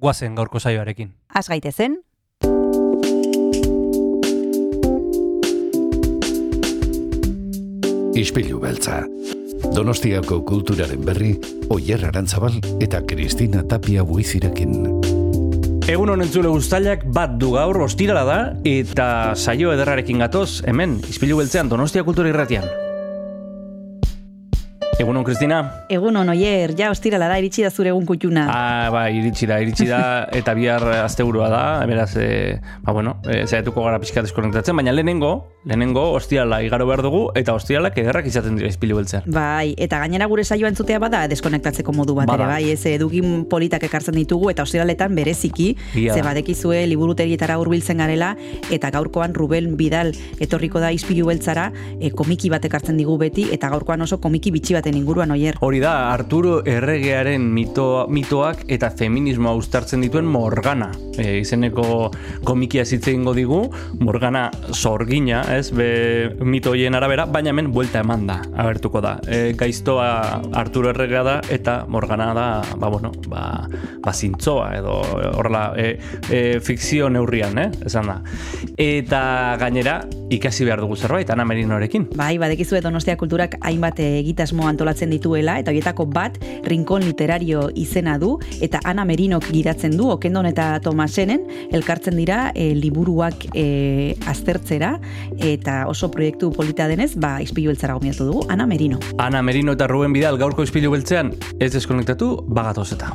guazen gaurko saioarekin. Az gaitezen, Ispilu beltza. Donostiako kulturaren berri, Oyer Arantzabal eta Kristina Tapia buizirekin. Egun honen zule guztailak bat du gaur ostirala da eta saio ederrarekin gatoz hemen, izpilu beltzean Donostia Kultura Irratian. Egun hon, Kristina? egun on oier, ja ostirala da iritsi da zure egun kutxuna. Ah, ba, iritsi da, iritsi da, eta bihar asteburua da, beraz, e, ba, bueno, e, zaiatuko gara pixkat deskonektatzen, baina lehenengo, lehenengo, ostirala igaro behar dugu, eta ostiralak ederrak izaten dira izpilu beltzean. Bai, eta gainera gure saioa entzutea bada deskonektatzeko modu bat ere, bai, ez edugin politak ekartzen ditugu eta ostiraletan bereziki, Ia ze badekizue liburutegietara hurbiltzen garela eta gaurkoan Ruben Bidal etorriko da ispilu beltzara e, komiki bat ekartzen digu beti eta gaurkoan oso komiki bitxi baten inguruan oier. Hori da, Arturo Erregearen mito, mitoak eta feminismoa uztartzen dituen Morgana. E, izeneko komikia zitze egingo digu, Morgana sorgina, ez, be, mito hoien arabera, baina hemen buelta eman da, abertuko da. E, gaiztoa Arturo Erregea da, eta Morgana da, ba, bueno, ba, ba zintzoa, edo horrela, e, e, fikzio neurrian, eh, esan da. Eta gainera, ikasi behar dugu zerbait, Ana Merinorekin. Bai, badekizue Donostia Kulturak hainbat egitasmo antolatzen dituela eta horietako bat Rincon Literario izena du eta Ana Merinok gidatzen du Okendon eta Tomasenen elkartzen dira eh, liburuak eh, aztertzera eta oso proiektu polita denez, ba ispilu beltzara gomiatu dugu Ana Merino. Ana Merino eta Ruben Bidal gaurko ispilu beltzean ez deskonektatu bagatoz eta.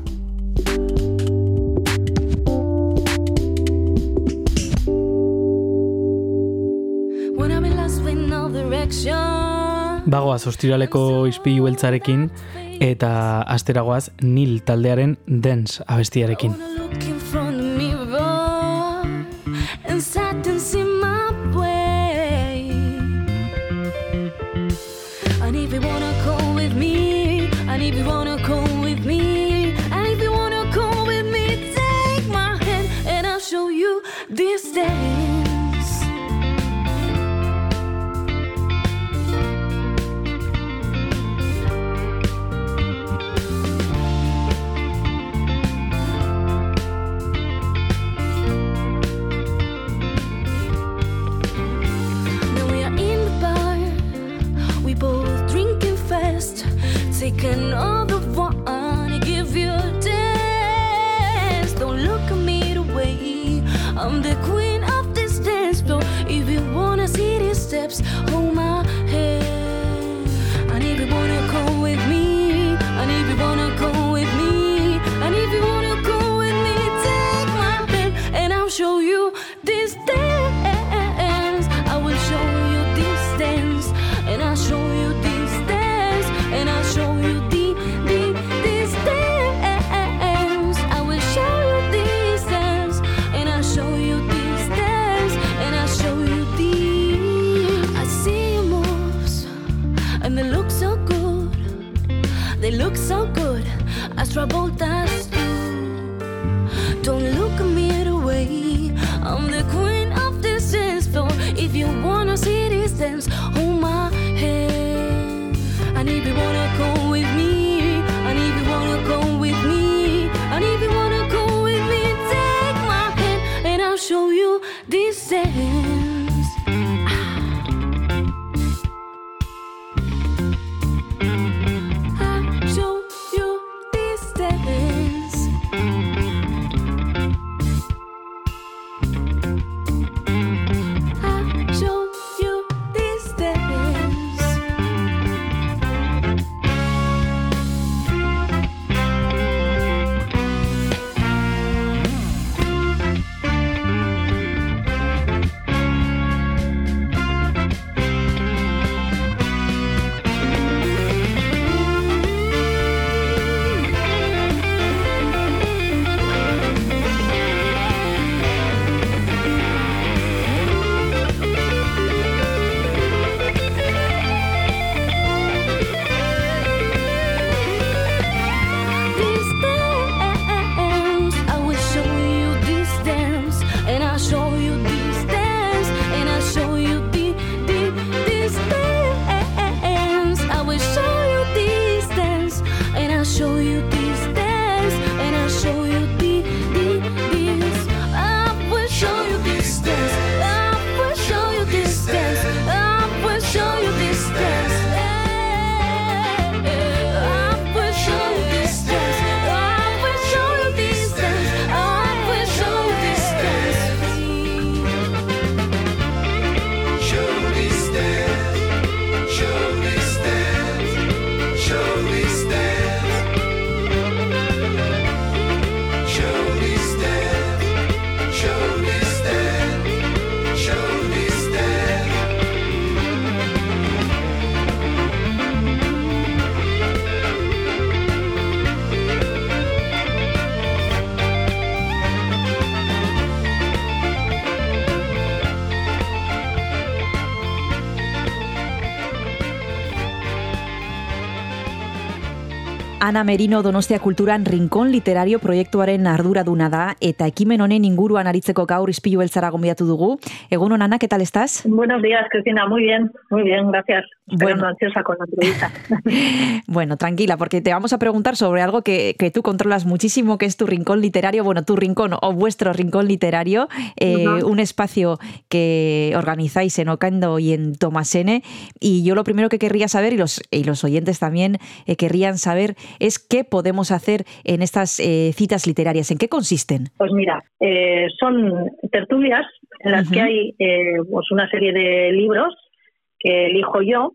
When I'm in lost with no direction. Bagoaz ostiraleko izpilu beltzarekin eta asteragoaz Nil taldearen dance abestiarekin. Give you a dance. Don't look at me the way I'm the queen of this dance floor. If you wanna see these steps, Ana Merino Donostia Kulturan Rincón Literario proiektuaren arduraduna da eta ekimen honen inguruan aritzeko gaur izpilu beltzara gonbidatu dugu. Egun Ana, ¿qué tal estás? Buenos días, Cristina. Muy bien, muy bien, gracias. Bueno. ansiosa con la entrevista. Bueno, tranquila, porque te vamos a preguntar sobre algo que, que tú controlas muchísimo, que es tu rincón literario, bueno, tu rincón o vuestro rincón literario, eh, un espacio que organizáis en Ocando y en Tomasene. Y yo lo primero que querría saber, y los, y los oyentes también eh, querrían saber, es qué podemos hacer en estas eh, citas literarias, en qué consisten. Pues mira, eh, son tertulias en las que hay pues una serie de libros que elijo yo.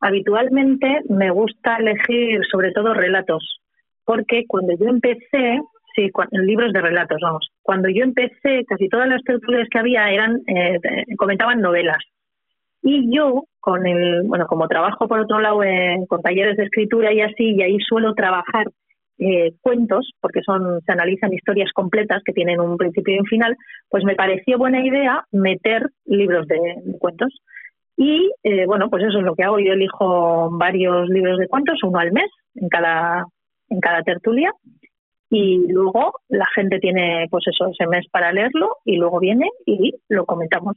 Habitualmente me gusta elegir sobre todo relatos, porque cuando yo empecé, sí, libros de relatos, vamos, cuando yo empecé, casi todas las tertulias que había eran eh, comentaban novelas. Y yo, con el, bueno, como trabajo por otro lado eh, con talleres de escritura y así, y ahí suelo trabajar eh, cuentos, porque son, se analizan historias completas que tienen un principio y un final, pues me pareció buena idea meter libros de cuentos. Y eh, bueno, pues eso es lo que hago. Yo elijo varios libros de cuentos, uno al mes, en cada, en cada tertulia. Y luego la gente tiene, pues eso, ese mes para leerlo y luego viene y lo comentamos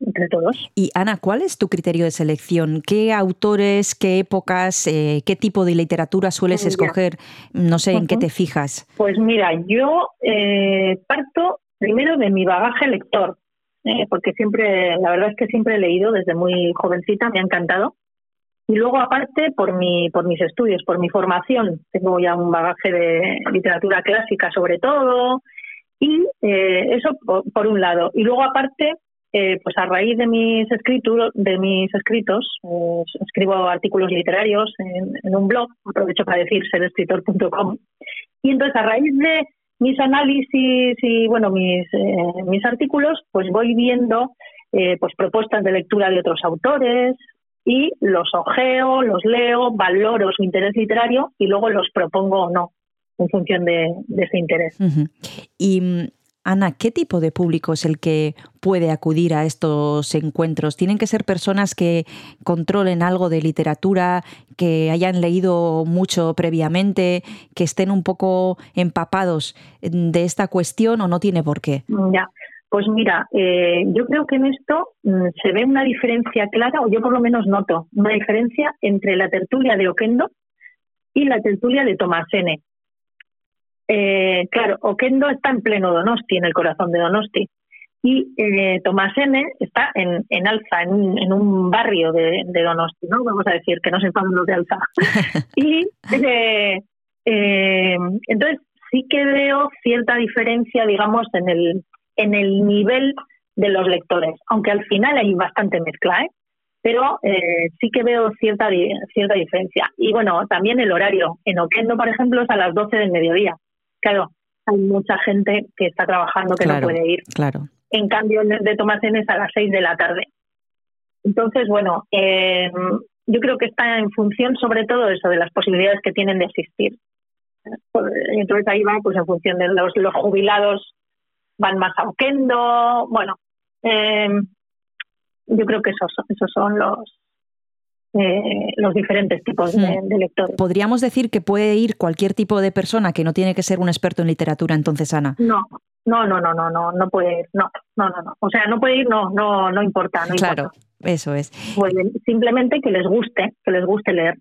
entre todos. Y Ana, ¿cuál es tu criterio de selección? ¿Qué autores, qué épocas, eh, qué tipo de literatura sueles escoger? No sé en qué te fijas. Pues mira, yo eh, parto primero de mi bagaje lector, eh, porque siempre, la verdad es que siempre he leído desde muy jovencita, me ha encantado. Y luego aparte por mi, por mis estudios, por mi formación, tengo ya un bagaje de literatura clásica sobre todo, y eh, eso por, por un lado. Y luego aparte, eh, pues a raíz de mis escritos, de mis escritos, eh, escribo artículos literarios en, en un blog, aprovecho para decir serescritor.com, y entonces a raíz de mis análisis y bueno mis eh, mis artículos, pues voy viendo eh, pues propuestas de lectura de otros autores y los ojeo, los leo, valoro su interés literario y luego los propongo o no en función de, ese interés. Y Ana, ¿qué tipo de público es el que puede acudir a estos encuentros? ¿Tienen que ser personas que controlen algo de literatura, que hayan leído mucho previamente, que estén un poco empapados de esta cuestión o no tiene por qué? Ya, pues mira, eh, yo creo que en esto mm, se ve una diferencia clara, o yo por lo menos noto una diferencia entre la tertulia de Oquendo y la tertulia de Tomasene. Eh, claro, Oquendo está en pleno Donosti, en el corazón de Donosti, y eh, Tomasene está en, en Alza, en un, en un barrio de, de Donosti, ¿no? Vamos a decir que no se enfaden los de Alza. y eh, eh, entonces sí que veo cierta diferencia, digamos, en el, en el nivel de los lectores, aunque al final hay bastante mezcla, ¿eh? pero eh, sí que veo cierta, cierta diferencia. Y bueno, también el horario. En Oquendo, por ejemplo, es a las 12 del mediodía. Claro, hay mucha gente que está trabajando que Claro. no puede ir. Claro. En cambio, el de Tomasén es a las 6 de la tarde. Entonces, bueno, eh, yo creo que está en función sobre todo eso, de las posibilidades que tienen de asistir. Entonces ahí va, pues en función de los, los jubilados van más a Oquendo, bueno, eh, yo creo que esos, esos son los eh, los diferentes tipos de, Hmm. de lectores. Podríamos decir que puede ir cualquier tipo de persona que no tiene que ser un experto en literatura, entonces, Ana. No, no, no, no, no, no, no puede ir, no, no, no, no. O sea, no puede ir, no, no, no importa, no Claro, importa. eso es. Pueden- simplemente que les guste, que les guste leer.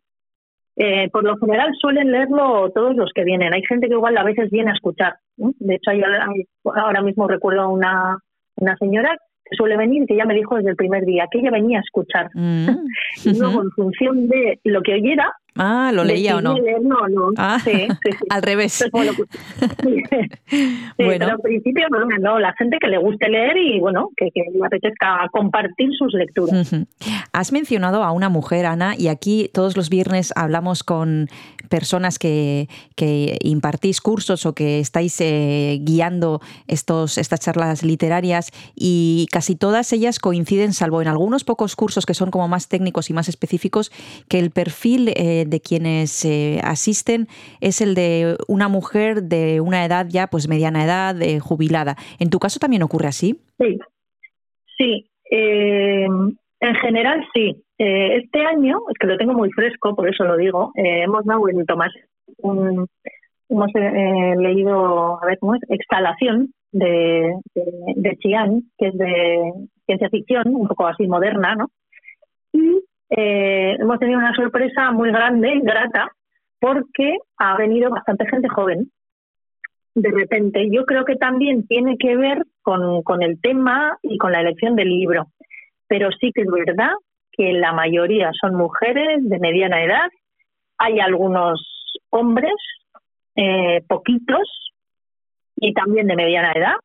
Eh, por lo general suelen leerlo todos los que vienen. Hay gente que igual a veces viene a escuchar. ¿no? De hecho, hay- hay- ahora mismo recuerdo a una, una señora suele venir que ya me dijo desde el primer día que ella venía a escuchar. Mm. Y luego, en función de lo que oyera, Ah, ¿lo leía o no? leer, no, no. Ah, Sí, sí, sí. al revés. Entonces, bueno, pero al principio no, no, la gente que le guste leer y bueno, que, que le apetezca compartir sus lecturas. Has mencionado a una mujer, Ana, y aquí todos los viernes hablamos con personas que, que impartís cursos o que estáis eh, guiando estos, estas charlas literarias y casi todas ellas coinciden, salvo en algunos pocos cursos que son como más técnicos y más específicos, que el perfil eh, de quienes eh, asisten es el de una mujer de una edad ya, pues mediana edad, eh, jubilada. ¿En tu caso también ocurre así? Sí, sí. eh, en general sí. Este año, es que lo tengo muy fresco, por eso lo digo, hemos dado en Tomás un- hemos leído, a ver, ¿cómo es? Exhalación de, de, de Chiang, que es de ciencia ficción, un poco así moderna, ¿no? Y eh, hemos tenido una sorpresa muy grande, grata, porque ha venido bastante gente joven. De repente, yo creo que también tiene que ver con, el tema y con la elección del libro. Pero sí que es verdad que la mayoría son mujeres de mediana edad. Hay algunos hombres, eh, poquitos, y también de mediana edad.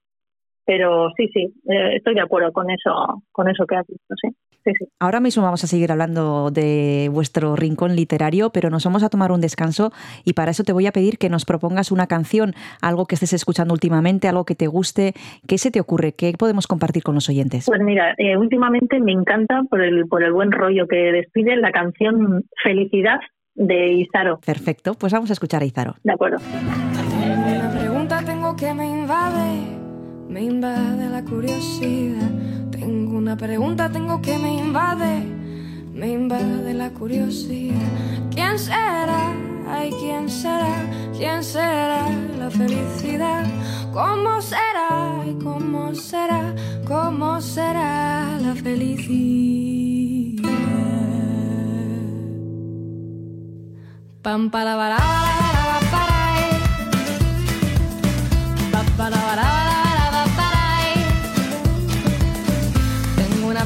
Pero sí, sí, eh, estoy de acuerdo con eso, con eso que has dicho, sí. Sí, sí. Ahora mismo vamos a seguir hablando de vuestro rincón literario, pero nos vamos a tomar un descanso y para eso te voy a pedir que nos propongas una canción, algo que estés escuchando últimamente, algo que te guste. ¿Qué se te ocurre? ¿Qué podemos compartir con los oyentes? Pues mira, eh, últimamente me encanta por el, por el buen rollo que despide la canción Felicidad de Isaro. Perfecto, pues vamos a escuchar a Izaro. De acuerdo. Una pregunta tengo que me invade, me invade la curiosidad. Tengo una pregunta tengo que me invade, me invade la curiosidad. ¿Quién será? Ay, ¿quién será? ¿Quién será la felicidad? ¿Cómo será? Ay, ¿cómo será? ¿Cómo será la felicidad? Pam para para para para Pa, para, para, para,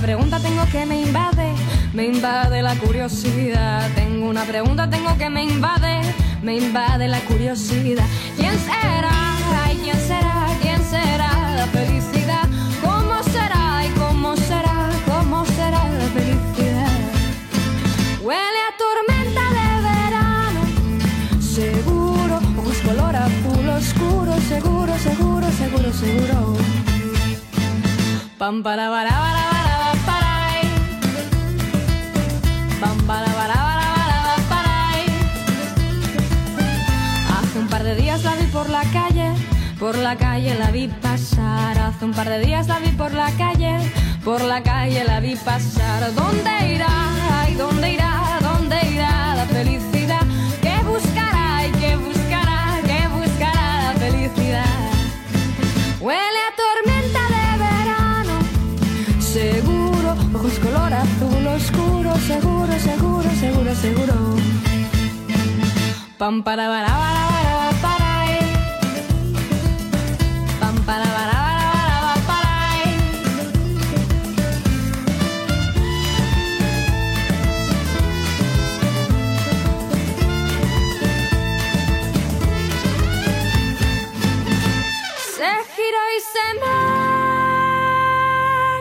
pregunta, tengo que me invade, me invade la curiosidad. Tengo una pregunta, tengo que me invade, me invade la curiosidad. ¿Quién será? Ay, ¿quién será? ¿Quién será la felicidad? ¿Cómo será? ¿Y cómo será? ¿Cómo será la felicidad? Huele a tormenta de verano, seguro, ojos color azul oscuro, seguro, seguro, seguro, seguro. Pam para para para la calle la vi pasar. Hace un par de días la vi por la calle, por la calle la vi pasar. ¿Dónde irá? Ay, ¿dónde irá? ¿Dónde irá la felicidad? ¿Qué buscará? ¿Y qué buscará? ¿Qué buscará la felicidad? Huele a tormenta de verano, seguro, ojos color azul oscuro, seguro, seguro, seguro, seguro. Pam para para se me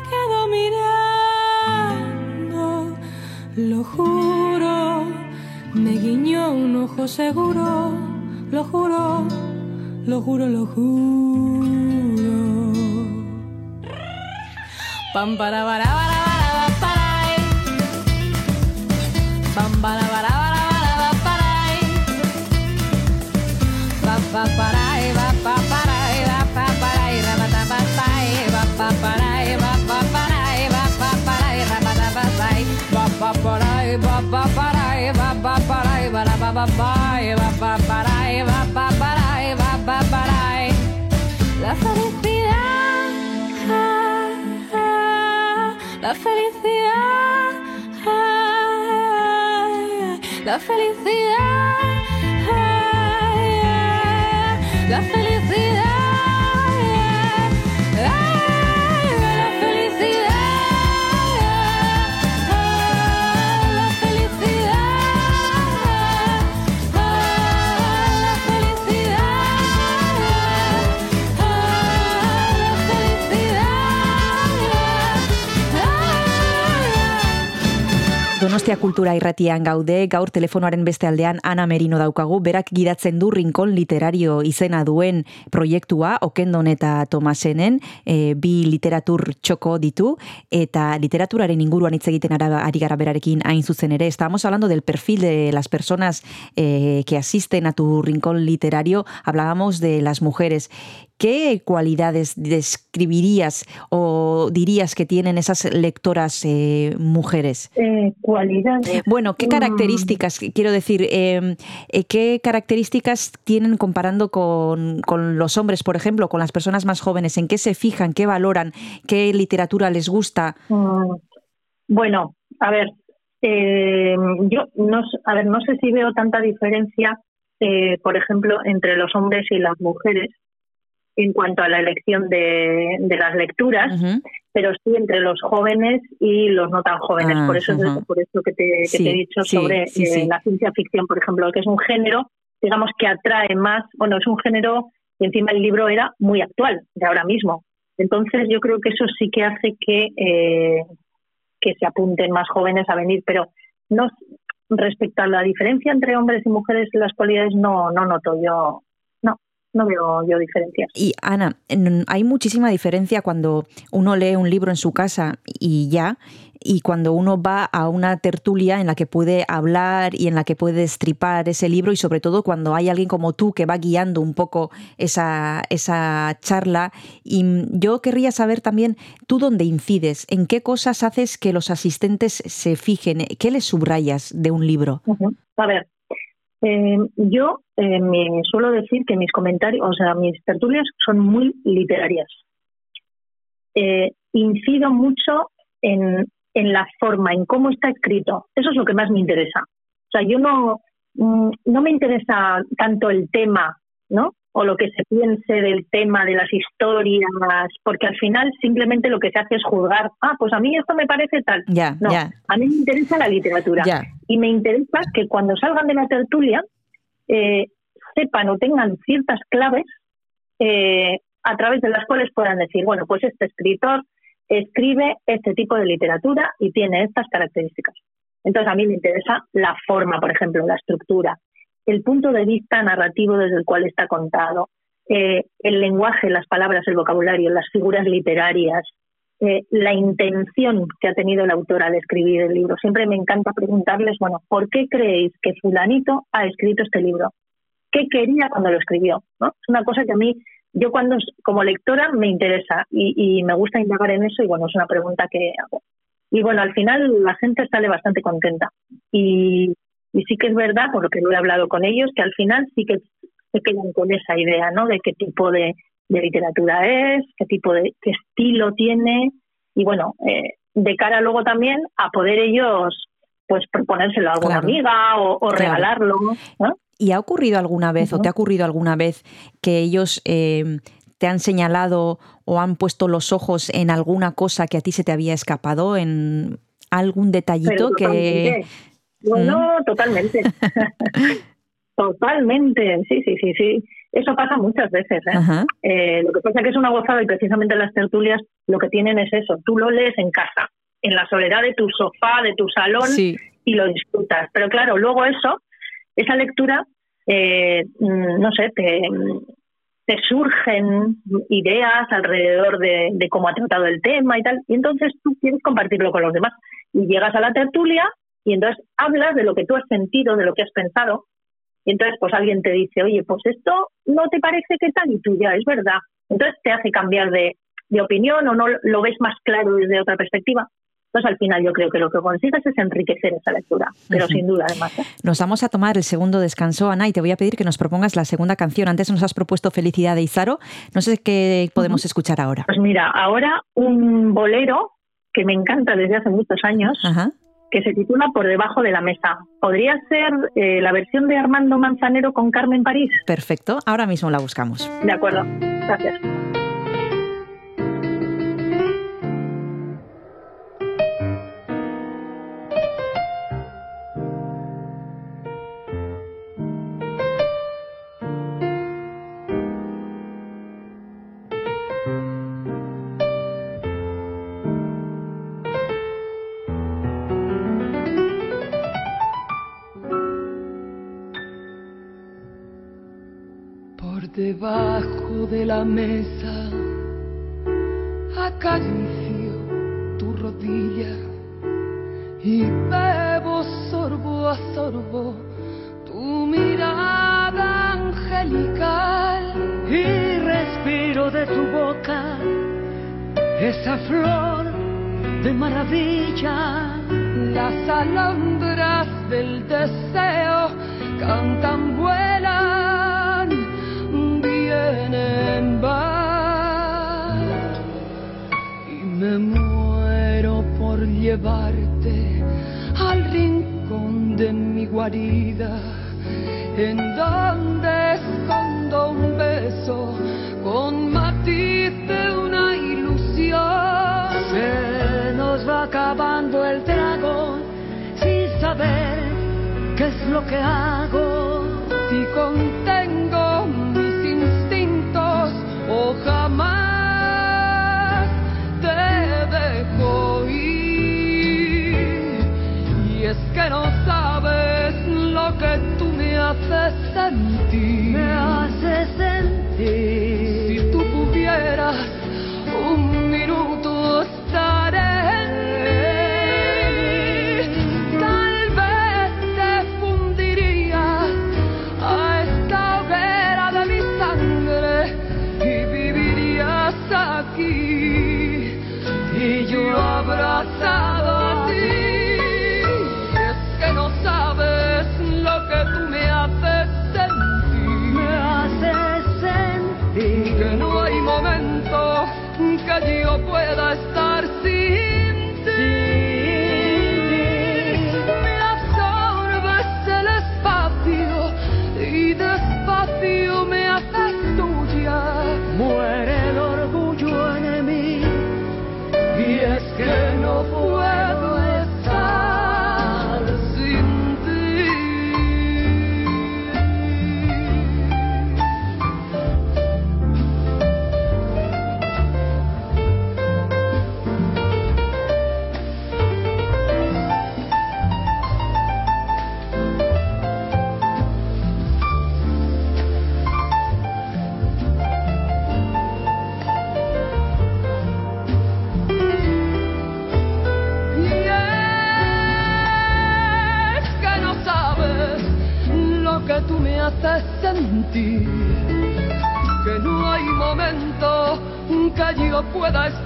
quedó mirando. Lo juro, me guiñó un ojo seguro. Lo juro, lo juro, lo juro. Pam para para para para para. Pam para para para para para ay. Pa pa para La felicidad, ah, ah, la felicidad, ah, la felicidad, la felicidad. Donostia Kultura irratian gaude, gaur telefonoaren beste aldean Ana Merino daukagu, berak gidatzen du Rinkon Literario izena duen proiektua, Okendon eta Tomasenen, e, bi literatur txoko ditu, eta literaturaren inguruan hitz egiten ari gara berarekin hain zuzen ere. Estábamos hablando del perfil de las personas eh, que asisten a tu Rincón Literario, hablábamos de las mujeres. ¿Qué cualidades describirías o dirías que tienen esas lectoras eh, mujeres? Eh, cualidades. Bueno, ¿qué Mm. características, quiero decir, eh, eh, qué características tienen comparando con, con los hombres, por ejemplo, con las personas más jóvenes? ¿En qué se fijan, qué valoran, qué literatura les gusta? Mm, Bueno, a ver, eh, yo no, a ver, no sé si veo tanta diferencia, eh, por ejemplo, entre los hombres y las mujeres en cuanto a la elección de, de las lecturas, pero sí entre los jóvenes y los no tan jóvenes. Ah, por eso es por eso que te, que Sí, te he dicho sí, sobre sí, eh, la ciencia ficción, por ejemplo, que es un género, digamos, que atrae más, bueno, es un género y encima el libro era muy actual, de ahora mismo. Entonces yo creo que eso sí que hace que, eh, que se apunten más jóvenes a venir, pero no respecto a la diferencia entre hombres y mujeres las cualidades no, no noto yo, no, veo yo diferencias. Y Ana, hay muchísima diferencia cuando uno lee un libro en su casa y ya, y cuando uno va a una tertulia en la que puede hablar y en la que puede destripar ese libro y sobre todo cuando hay alguien como tú que va guiando un poco esa, esa charla. Y mm, yo querría saber también tú dónde incides, en qué cosas haces que los asistentes se fijen, qué les subrayas de un libro. A ver, eh, yo eh, me suelo decir que mis comentarios, o sea, mis tertulias son muy literarias. Eh, incido mucho en, en la forma, en cómo está escrito. Eso es lo que más me interesa. O sea, yo no, mm, no me interesa tanto el tema, ¿no? O lo que se piense del tema, de las historias, porque al final simplemente lo que se hace es juzgar. Ah, pues a mí esto me parece tal. No, a mí me interesa la literatura y me interesa que cuando salgan de la tertulia eh, sepan o tengan ciertas claves eh, a través de las cuales puedan decir, bueno, pues este escritor escribe este tipo de literatura y tiene estas características. Entonces a mí me interesa la forma, por ejemplo, la estructura, el punto de vista narrativo desde el cual está contado, eh, el lenguaje, las palabras, el vocabulario, las figuras literarias, eh, la intención que ha tenido el autor al escribir el libro. Siempre me encanta preguntarles, bueno, ¿por qué creéis que fulanito ha escrito este libro? ¿Qué quería cuando lo escribió? ¿no? Es una cosa que a mí, yo cuando como lectora me interesa y, y me gusta indagar en eso y bueno, es una pregunta que hago. Y bueno, al final la gente sale bastante contenta. Y, y sí que es verdad, por lo que lo he hablado con ellos, que al final sí que se quedan con esa idea, ¿no? De qué tipo de, de literatura es, qué tipo de qué estilo tiene y bueno, eh, de cara luego también a poder ellos pues proponérselo a alguna Claro. amiga o, o Claro. regalarlo, ¿no? ¿Y ha ocurrido alguna vez o te ha ocurrido alguna vez que ellos eh, te han señalado o han puesto los ojos en alguna cosa que a ti se te había escapado, en algún detallito Pero que... totalmente. Bueno, totalmente. totalmente, sí, sí, sí, sí. Eso pasa muchas veces. ¿eh? Eh, lo que pasa es que es una gozada y precisamente las tertulias lo que tienen es eso. Tú lo lees en casa, en la soledad de tu sofá, de tu salón Sí, y lo disfrutas. Pero claro, luego eso, esa lectura, eh, mm, no sé, te, te surgen ideas alrededor de, de cómo ha tratado el tema y tal, y entonces tú quieres compartirlo con los demás. Y llegas a la tertulia y entonces hablas de lo que tú has sentido, de lo que has pensado, y entonces pues alguien te dice, oye, pues esto no te parece que tal, y tú ya, es verdad. Entonces te hace cambiar de, de opinión o no lo ves más claro desde otra perspectiva. Entonces al final yo creo que lo que consigues es enriquecer esa lectura, pero Ujú. sin duda además. ¿eh? nos vamos a tomar el segundo descanso, Ana, y te voy a pedir que nos propongas la segunda canción. Antes nos has propuesto Felicidad de Izaro. No sé qué podemos escuchar ahora. Pues mira, ahora un bolero que me encanta desde hace muchos años, Ajá. Que se titula Por debajo de la mesa. ¿Podría ser eh, la versión de Armando Manzanero con Carmen París? Perfecto, ahora mismo la buscamos. De acuerdo, gracias. La mesa acaricio tu rodilla y bebo sorbo a sorbo tu mirada angelical y respiro de tu boca, esa flor de maravilla. Las alondras del deseo cantan, llevarte al rincón de mi guarida, en donde escondo un beso con matiz de una ilusión. Se nos va acabando el trago sin saber qué es lo que hago. Si contengo me haces sentir. Me haces sentir. Si tú pudieras un minuto estar en mí, tal vez te fundirías a esta hoguera de mi sangre y vivirías aquí y yo abrazado sentir. Que no hay momento que yo pueda estar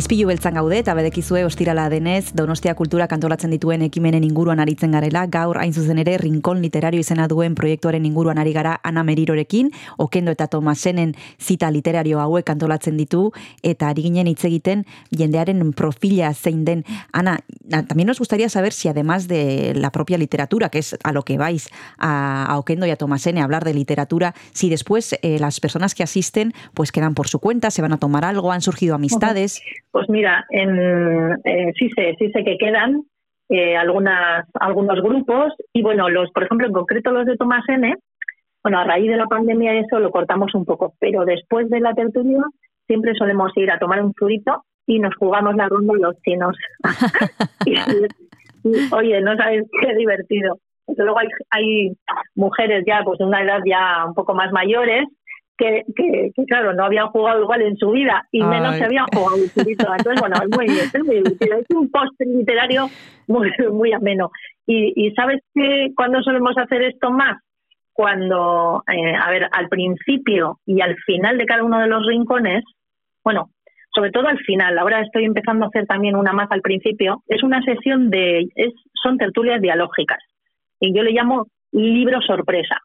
Izpilu beltzan gaude eta bedekizue ostirala denez Donostia Kultura kantolatzen dituen ekimenen inguruan aritzen garela, gaur hain zuzen ere Rincón literario izena duen proiektuaren inguruan ari gara Ana Merirorekin, Okendo eta Tomasenen zita literario hauek kantolatzen ditu eta ari ginen hitz egiten jendearen profila zein den. Ana, na- también nos gustaría saber si además de la propia literatura, que es a lo que vais a, a Okendo y a Tomasene a hablar de literatura, si después eh, las personas que asisten pues quedan por su cuenta, se van a tomar algo, han surgido amistades. Pues mira, en, eh, sí sé, sí sé que quedan eh, algunas, algunos grupos y bueno, los, por ejemplo, en concreto los de Tomás N, bueno, a raíz de la pandemia eso lo cortamos un poco, pero después de la tertulia siempre solemos ir a tomar un zurito y nos jugamos la ronda los chinos. y, y, oye, no sabes qué divertido. Luego hay, hay mujeres ya pues de una edad ya un poco más mayores que, que, que, claro, no habían jugado igual en su vida y menos Ay. se habían jugado un zurito. Entonces, bueno, es muy, es muy divertido. Es un postre literario muy, muy ameno. Y, y ¿sabes qué, cuándo solemos hacer esto más? Cuando, eh, a ver, al principio y al final de cada uno de los rincones, bueno, sobre todo al final, ahora estoy empezando a hacer también una más al principio, es una sesión de, es, son tertulias dialógicas. Y yo le llamo libro sorpresa.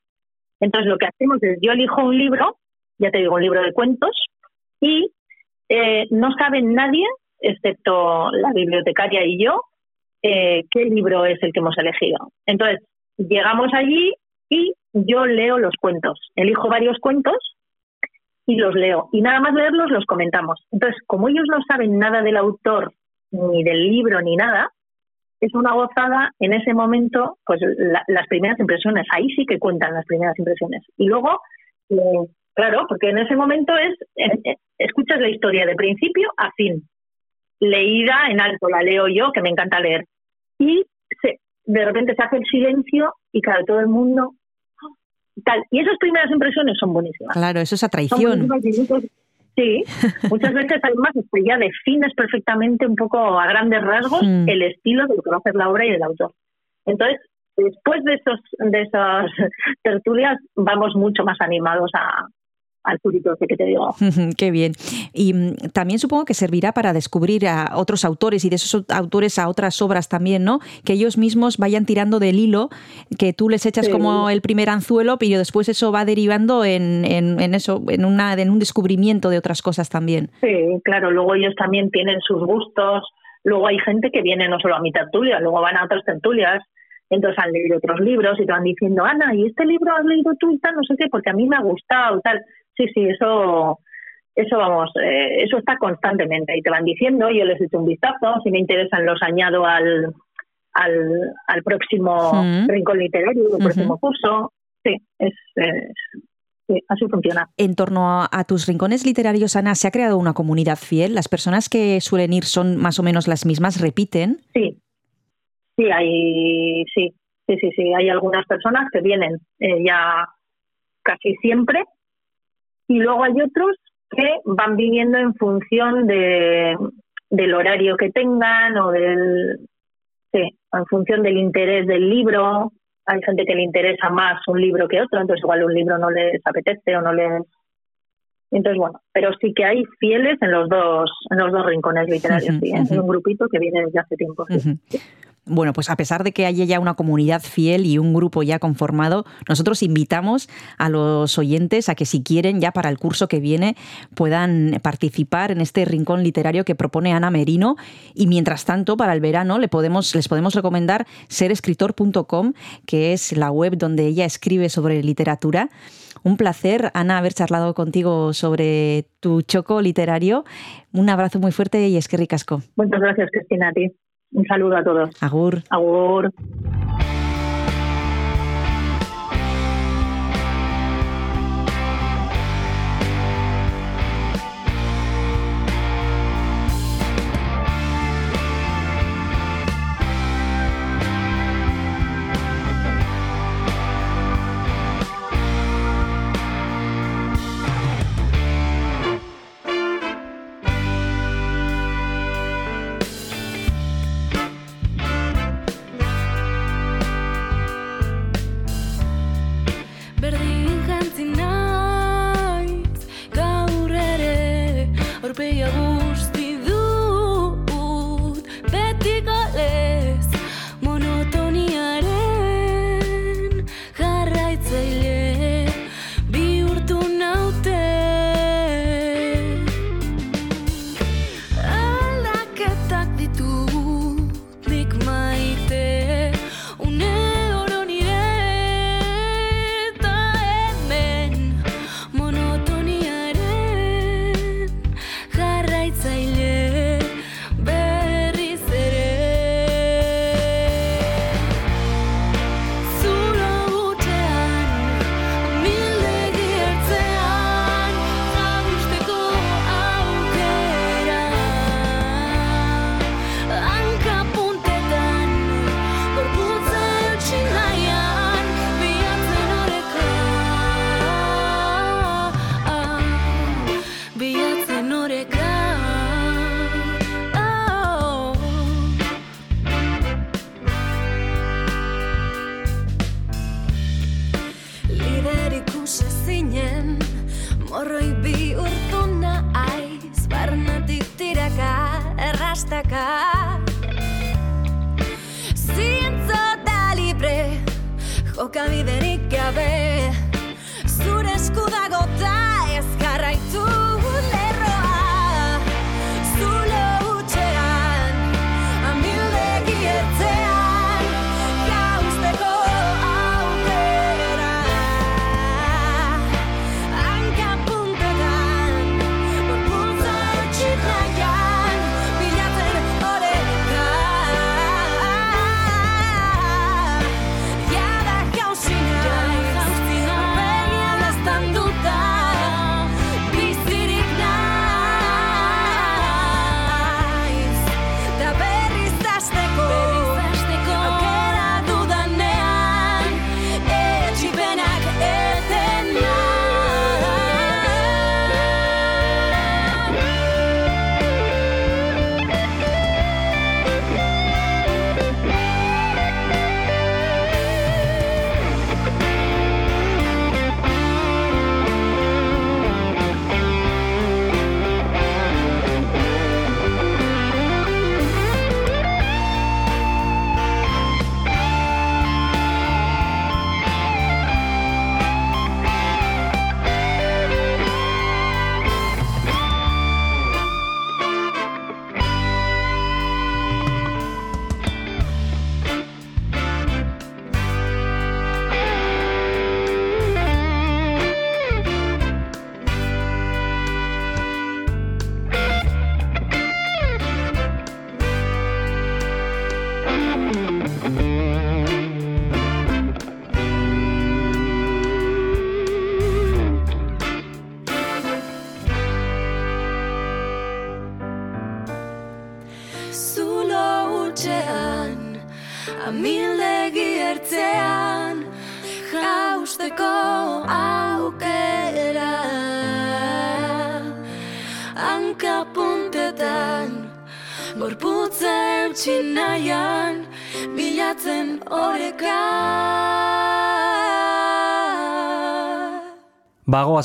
Entonces lo que hacemos es, yo elijo un libro, ya te digo, un libro de cuentos, y eh, no sabe nadie, excepto la bibliotecaria y yo, eh, qué libro es el que hemos elegido. Entonces, llegamos allí y yo leo los cuentos. Elijo varios cuentos y los leo. Y nada más leerlos los comentamos. Entonces, como ellos no saben nada del autor, ni del libro, ni nada, es una gozada en ese momento, pues la- las primeras impresiones. Ahí sí que cuentan las primeras impresiones. Y luego, eh, claro, porque en ese momento es, escuchas la historia de principio a fin. Leída en alto, la leo yo, que me encanta leer. Y se, de repente se hace el silencio y claro, todo el mundo... Tal. Y esas primeras impresiones son buenísimas. Claro, eso es atracción. Sí, muchas veces además pues ya defines perfectamente un poco a grandes rasgos Mm. el estilo de lo que va a hacer la obra y del autor. Entonces, después de esos de esas tertulias vamos mucho más animados a, al público ese que te digo. Qué bien. Y mm, también supongo que servirá para descubrir a otros autores y de esos autores a otras obras también, ¿no? Que ellos mismos vayan tirando del hilo, que tú les echas Sí. como el primer anzuelo, pero después eso va derivando en, en, en eso, en, una, en un descubrimiento de otras cosas también. Sí, claro, luego ellos también tienen sus gustos, luego hay gente que viene no solo a mi tertulia, luego van a otras tertulias, entonces han leído otros libros y te van diciendo, Ana, ¿y este libro has leído tú y tal? No sé qué, porque a mí me ha gustado, tal. Sí, sí, eso, eso vamos, eh, eso está constantemente y te van diciendo, yo les echo un vistazo, si me interesan los añado al, al, al próximo rincón literario, al próximo curso. Sí, es, es- sí, así funciona. En torno a, a tus rincones literarios, Ana, ¿se ha creado una comunidad fiel? ¿Las personas que suelen ir son más o menos las mismas? ¿Repiten? Sí, sí, hay, sí, sí, sí, sí, hay algunas personas que vienen eh, ya casi siempre y luego hay otros que van viniendo en función de, del horario que tengan o del, sí, en función del interés del libro. Hay gente que le interesa más un libro que otro, entonces igual un libro no les apetece o no les entonces bueno, pero sí que hay fieles en los dos en los dos rincones literarios, sí, ¿eh? un grupito que viene desde hace tiempo. sí. Bueno, pues a pesar de que haya ya una comunidad fiel y un grupo ya conformado, nosotros invitamos a los oyentes a que si quieren ya para el curso que viene puedan participar en este rincón literario que propone Ana Merino y mientras tanto para el verano le podemos, les podemos recomendar serescritor.com que es la web donde ella escribe sobre literatura. Un placer, Ana, haber charlado contigo sobre tu choco literario. Un abrazo muy fuerte y es que ricasco. Muchas gracias, Cristina. Un saludo a todos. Agur. Agur.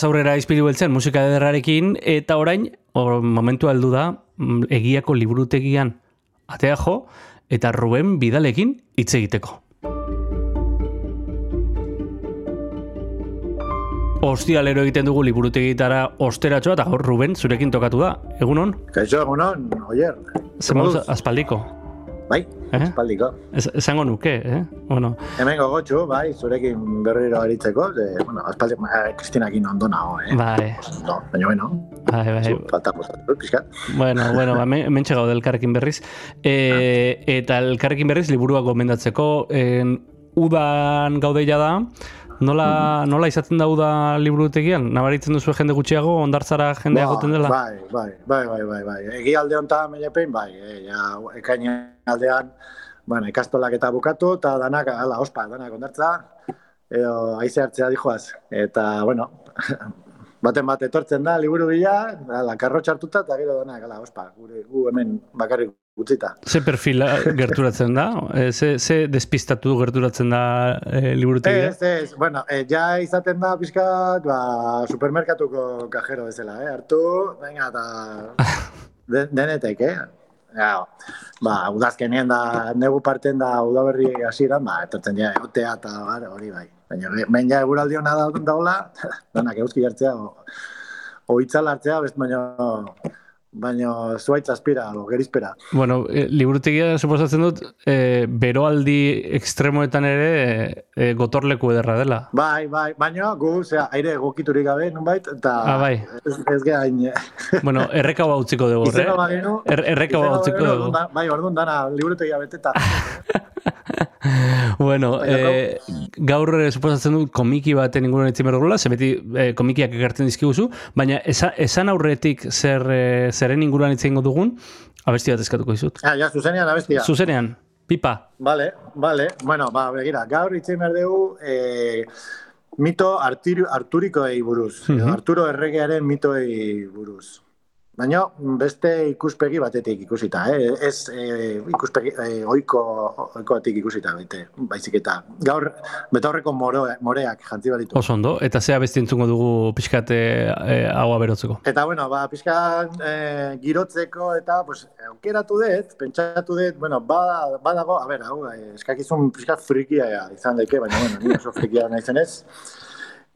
Bagoaz aurrera izpilu beltzen musika ederrarekin, eta orain, or, momentu aldu da, mm, egiako liburutegian atea jo, eta Ruben Bidalekin hitz egiteko. Ostialero egiten dugu liburutegitara osteratxoa, eta gaur Ruben zurekin tokatu da. Egunon? Kaixo, egunon, oier. Zemoduz aspaldiko. Bai, Eh? espaldiko. Esango nuke, eh? Bueno, Hemen gogotxu, bai, zurekin berriro aritzeko, de, bueno, aspaldi, eh, Kristinakin ondo nago, eh? bai, No, baina bueno, bai, bai. falta posatu, pixkat. Bueno, bueno, ba, me- hementxe gaude elkarrekin berriz. E, eta elkarrekin berriz liburua gomendatzeko en, udan gaude ja da, nola, nola izaten da uda liburutegian? Nabaritzen duzu jende gutxiago, ondartzara jendea Ba, goten dela? Bai, bai, bai, bai, bai, bai. Egi alde honetan menepein, bai, e, ja, ekain aldean, bueno, ikastolak eta bukatu, eta danak, ala, ospa, danak ondartza, edo haize hartzea dijoaz. Eta, bueno, baten bat etortzen da, liburu bila, ala, karro txartuta, eta gero danak, ala, ospa, gure, gu hemen bakarrik utzita. Ze perfila gerturatzen da? E, ze, ze despistatu gerturatzen da e, liburutegia? Ez, ez, bueno, eh, ja izaten da pixkat, ba, supermerkatuko kajero bezala, eh? Hartu, venga, eta de, denetek, eh? Ja, ba, udazkenien da, negu parten da udaberri hasieran, ba, etortzen dira egotea eta hori bai. Baina, baina eguraldi hona da, daula, danak euski hartzea, o, hartzea, best baino, baino zuaitz aspira, o gerizpera. Bueno, e, liburutegia suposatzen dut, e, beroaldi ekstremoetan ere e, gotorleku ederra dela. Bai, bai, baina gu, zera, aire egokiturik gabe, nunbait, eta Ah, bai. ez, ez gehain, Bueno, erreka hau utziko dugu, eh? bagenu, Er, erreka hau utziko dugu. Bai, orduan dana, liburutegia beteta. Bueno, eh, gaur eh, suposatzen dut komiki baten inguruan itzin behar dugula, ze beti eh, komikiak ekartzen dizkiguzu, baina esa, esan aurretik zer, eh, zeren inguruan egingo dugun, abesti bat eskatuko dizut. Ah, ja, zuzenean abestia. Zuzenean, pipa. Vale, vale. Bueno, ba, begira, gaur itzen behar dugu eh, mito Arturikoei buruz. edo Mhm. Arturo erregearen mitoei buruz. Baina beste ikuspegi batetik ikusita, eh? ez eh, ikuspegi eh, oiko, oikoatik ikusita, baite, baizik eta gaur betaurreko moro, moreak jantzi balitu. Oso ondo, eta zea besti entzungo dugu pixkat eh, eh, haua berotzeko. Eta bueno, ba, pixka eh, girotzeko eta pues, aukeratu dut, pentsatu dut, bueno, bada, badago, a ber, hau, eh, eskakizun pixka frikia izan daike, baina bueno, ni oso frikia naizen ez.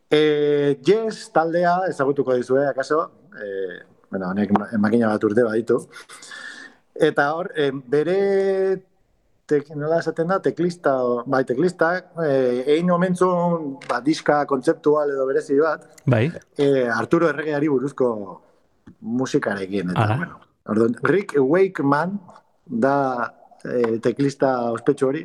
E, yes, taldea, ezagutuko dizue, akaso, e, bueno, honek ma- makina bat urte baditu. Eta hor, e, bere tek, nola esaten da, teklista, bai, teklistak, e, egin omentzun, ba, diska kontzeptual edo berezi bat, Bai, e, Arturo Erregeari buruzko musikarekin. Eta, Ara. bueno, Orduan, Rick Wakeman da eh, teklista ospetsu hori.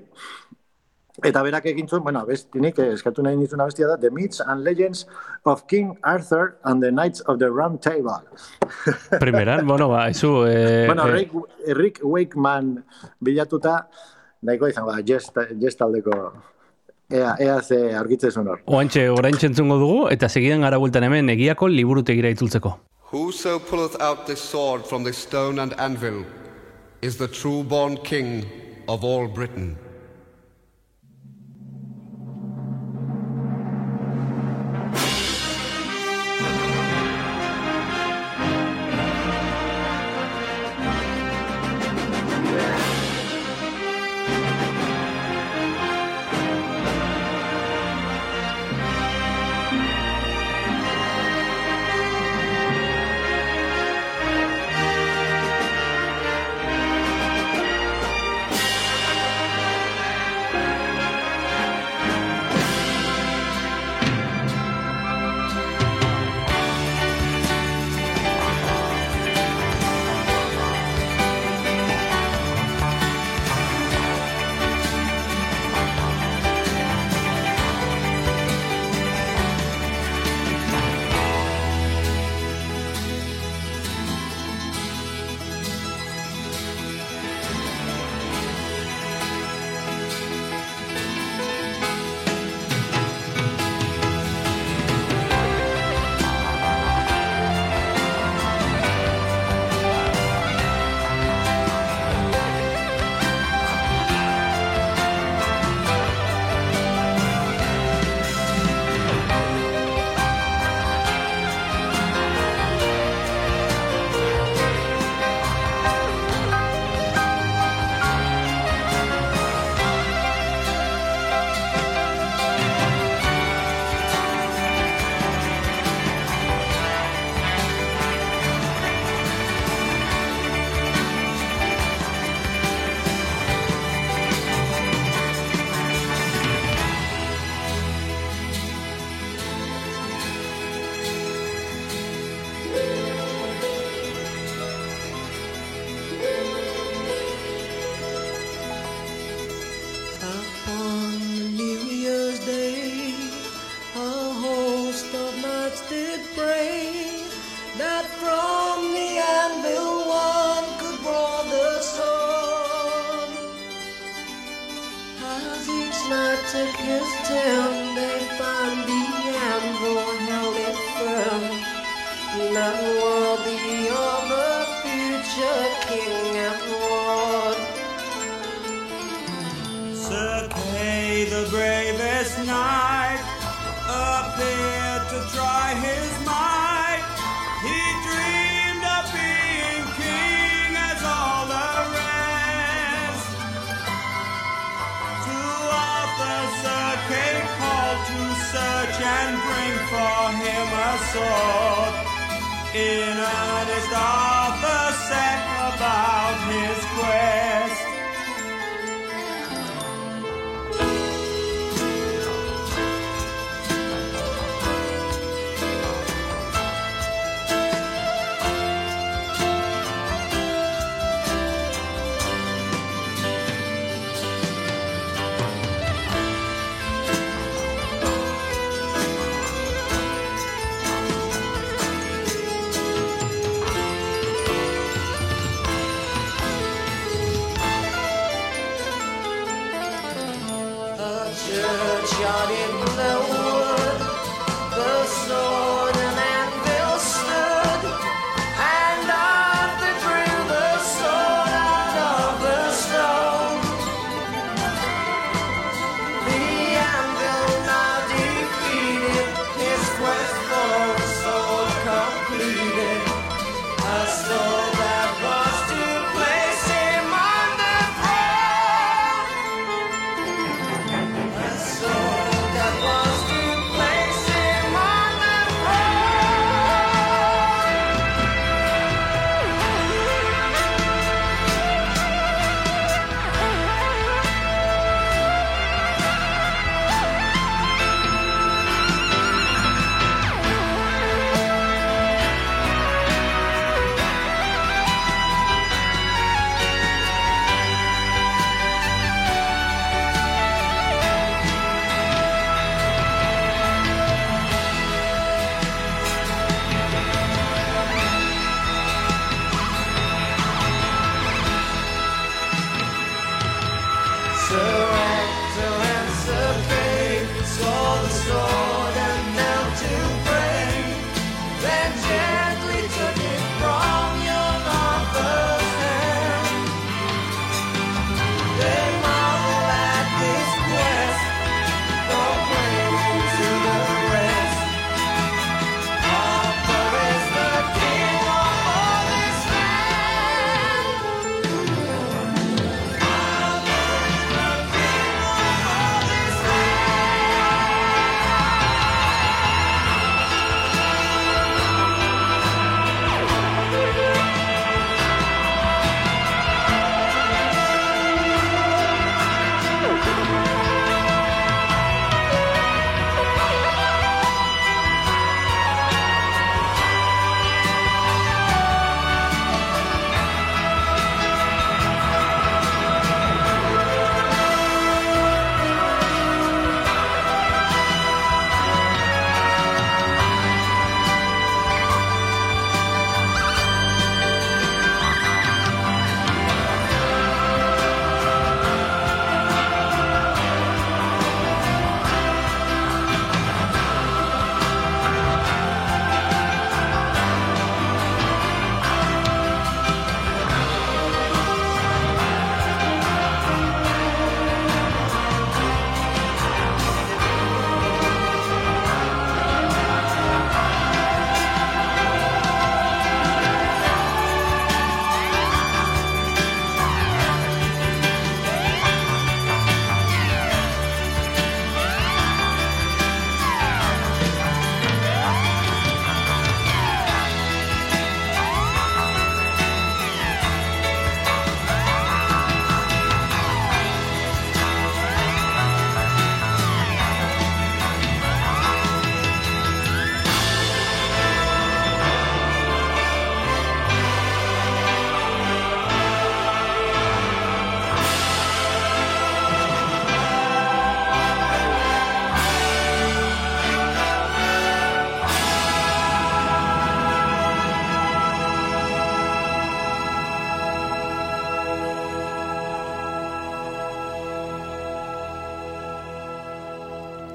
Eta berak egin zuen, bueno, bestinik eh, eskatu nahi nizuna bestia da, The Myths and Legends of King Arthur and the Knights of the Round Table. Primeran, bueno, ba, izu... Eh, bueno, eh, Rick, Rick Wakeman bilatuta, nahiko izango da, jest, jest taldeko, ea, ea ze argitzen zuen hor. Oantxe, orain entzungo dugu, eta segidan gara bueltan hemen egiako liburutegira itzultzeko. Whoso pulleth out this sword from this stone and anvil is the true born king of all Britain.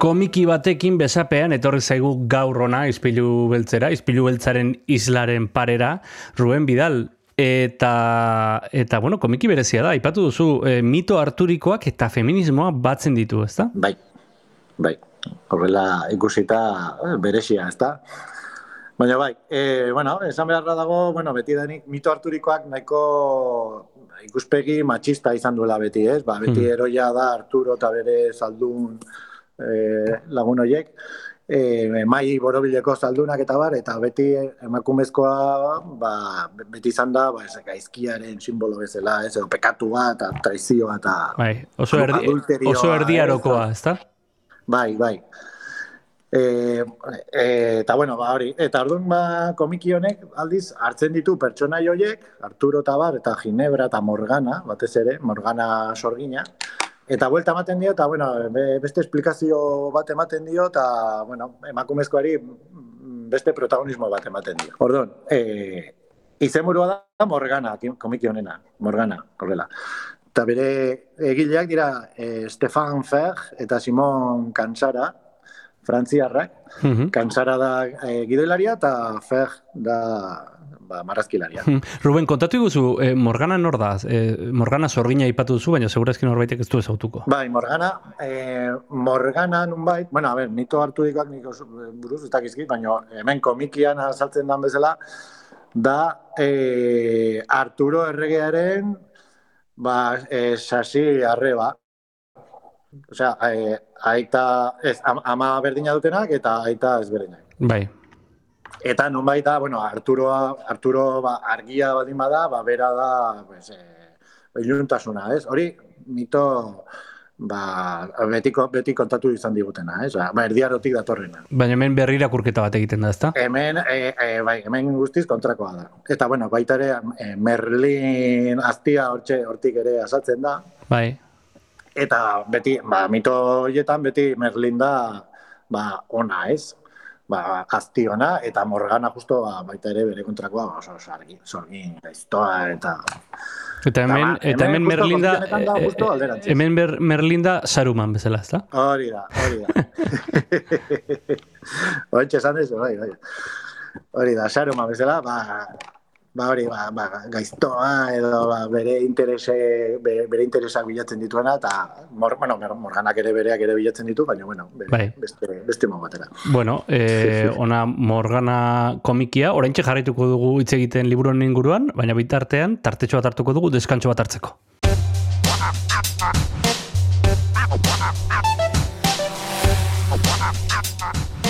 Komiki batekin besapean etorri zaigu gaur ona izpilu beltzera, izpilu beltzaren islaren parera, Ruben Bidal. Eta, eta bueno, komiki berezia da, aipatu duzu, e, mito arturikoak eta feminismoa batzen ditu, ezta? Bai, bai. Horrela ikusita eh, berezia, ezta? Baina bai, e, bueno, esan beharra dago, bueno, beti denik mito arturikoak nahiko ikuspegi matxista izan duela beti, ez? Ba, beti Mhm. eroia da Arturo eta bere zaldun e, lagun horiek, e, mai borobileko zaldunak eta bar, eta beti emakumezkoa ba, beti izan da ba, ez, gaizkiaren simbolo bezala, ez, edo pekatua eta traizioa eta Bai, oso, erdi, oso erdiarokoa, ez, ezta? Bai, bai. E, e, eta bueno, ba hori, eta orduan ba komiki honek aldiz hartzen ditu pertsonai horiek, Arturo Tabar eta Ginebra eta Morgana, batez ere, Morgana sorgina, eta buelta ematen dio, eta bueno, be- beste esplikazio bat ematen dio, eta bueno, emakumezkoari beste protagonismo bat ematen dio. Orduan, e, izenburua da Morgana, ki- komiki honena, Morgana, horrela. Eta bere egileak dira eh, Stefan Fer eta Simon Kansara, frantziarrak. Mhm. Kansara da eh, gidoilaria eta Fer da ba, marrazkilaria. Hmm. Ruben, kontatu iguzu, eh, Morgana nor da? Eh, Morgana sorgina aipatu duzu, baina segurazki norbaitek ez du ezautuko. Bai, Morgana, eh, Morgana nunbait, bueno, a ber, mito hartu dikoak nik buruz ez dakizkit, baina hemen komikian azaltzen dan bezala, da eh, Arturo erregearen ba, eh, sasi arreba. Osea, eh, aita, ez, am- ama berdina dutenak eta aita ezberdinak. Bai. Eta nunbait da, bueno, Arturoa, Arturo ba, argia baldin bada, ba, bera da, pues, eh, iluntasuna, ez? Hori, mito, ba, betiko, beti kontatu izan digutena, ez? Ba, erdiarotik datorrena. Baina hemen berri irakurketa bat egiten da, ezta? Hemen, e, e, bai, hemen guztiz kontrakoa da. Eta, bueno, baita ere, e, Merlin aztia hortxe, hortik ere asaltzen da. Bai. Eta beti, ba, mito horietan beti Merlin da, ba, ona, ez? Ba, azti ona, eta Morgana justo ba, baita ere bere kontrakoa, ba, oso sargi, sorgin, gaiztoa, eta... Eta hemen, ba, eta hemen hemen justo Merlinda, komikionetan da hemen ber, Merlinda Saruman bezala, ez da? Hori da, hori da. Ointxe esan dezu, bai, bai. Hori da, saruma bezala, ba, ba hori, ba, ba, gaiztoa edo ba, bere interese, bere, bere interesak bilatzen dituena, eta mor, bueno, Mor- morganak ere bereak ere bilatzen ditu, baina, bueno, bere, Bai. beste, beste batera. Bueno, eh, ona Morgana komikia, oraintxe jarraituko dugu hitz egiten liburuan inguruan, baina bitartean tartetxo bat hartuko dugu deskantxo bat hartzeko.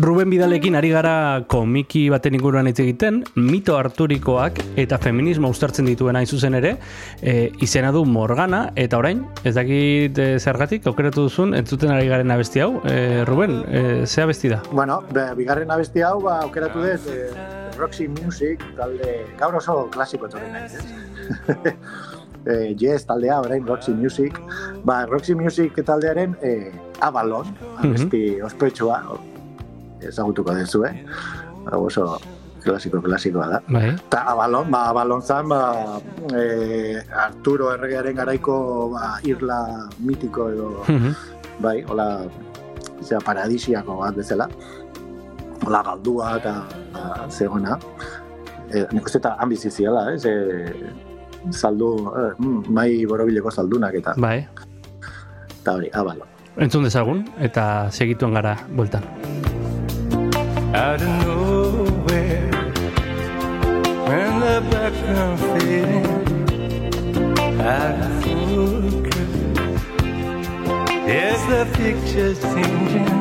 Ruben Bidalekin ari gara komiki baten inguruan hitz egiten, mito arturikoak eta feminismo uztartzen dituen hain zuzen ere, e, izena du Morgana, eta orain, ez dakit e, zergatik, aukeratu duzun, entzuten ari garen abesti hau, e, Ruben, e, ze abesti da? Bueno, be, bigarren abesti hau, ba, aukeratu dut, eh, Roxy Music, talde, gaur oso klasiko etorri naiz, ez? eh, yes, taldea, orain Roxy Music. Ba, Roxy Music taldearen eh, Avalon, abesti ospetsua, ezagutuko duzu, eh? Hau oso klasiko klasikoa da. Bai. Ta Avalon, ba, Avalon zan, ba, eh, Arturo erregearen garaiko ba, irla mitiko edo, bai, hola, zera, paradisiako bat bezala. Hola, galdua eta ba, zegona. E, nik uste eta ambiziziala, ez? E, eh, mm, mai borobileko saldunak eta, Bai. eta hori, Avalon. Entzun dezagun, eta segituen gara bueltan. Out of nowhere. When the background fading out of focus there's the picture changing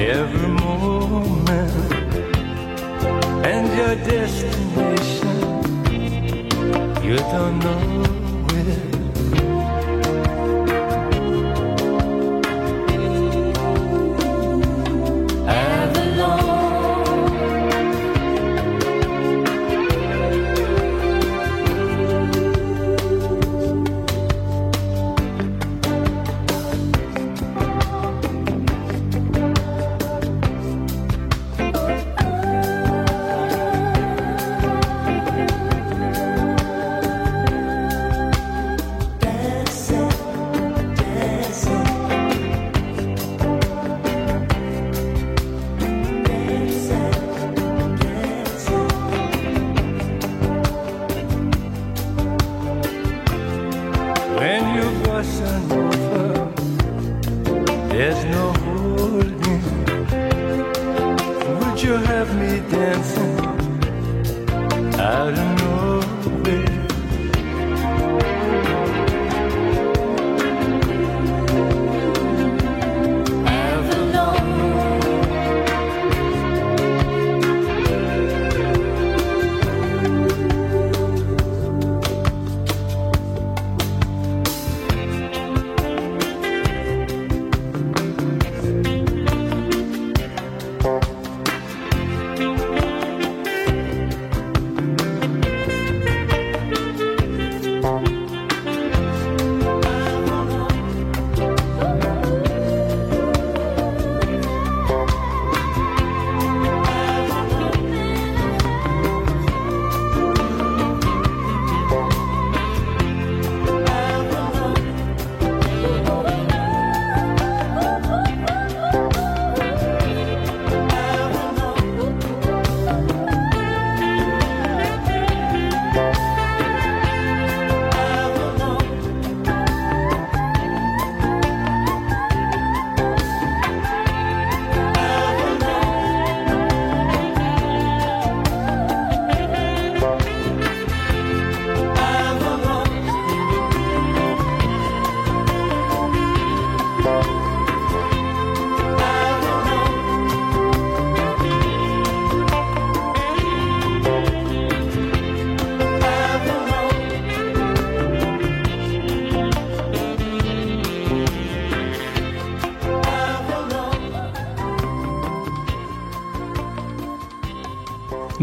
every moment? And your destination you don't know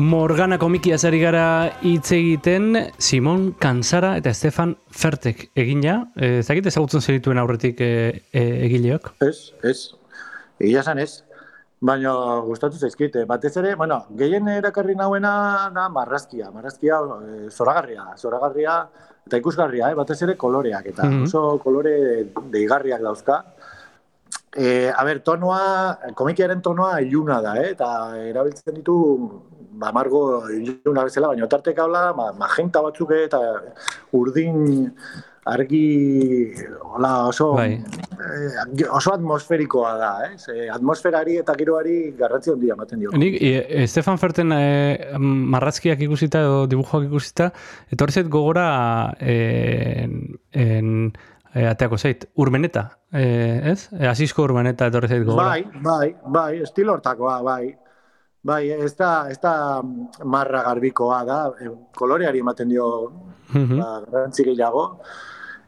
Morgana komiki azari gara hitz egiten Simon Kansara eta Stefan Fertek egina. Ez dakit ezagutzen zerituen aurretik e, e, egileok? Ez, ez. Egia esan ez. Baina gustatu zaizkit. eh, Batez ere, bueno, gehien erakarri nauena da marrazkia. Marrazkia eh, zoragarria. Zoragarria eta ikusgarria, eh? batez ere koloreak. Eta Mhm. oso kolore deigarriak dauzka. E, a ber, tonoa, komikiaren tonoa iluna da, eh? eta erabiltzen ditu ba, margo iluna bezala, baina tarteka habla ma, magenta batzuk eh, eta urdin argi hola, oso Bai. eh, oso atmosferikoa da, eh? Ze, atmosferari eta giroari garrantzi handia ematen dio. Nik e, Stefan Ferten e, marrazkiak ikusita edo dibujoak ikusita, etorri zait gogora en, en, e, ateako zait, urmeneta, e, ez? E, Asisko urmeneta etorri zait gogora. Bai, bai, bai, estilo hortakoa, bai. Bai, ez da, ez da marra garbikoa da, eh, koloreari ematen dio Mhm. ba, garrantzi gehiago.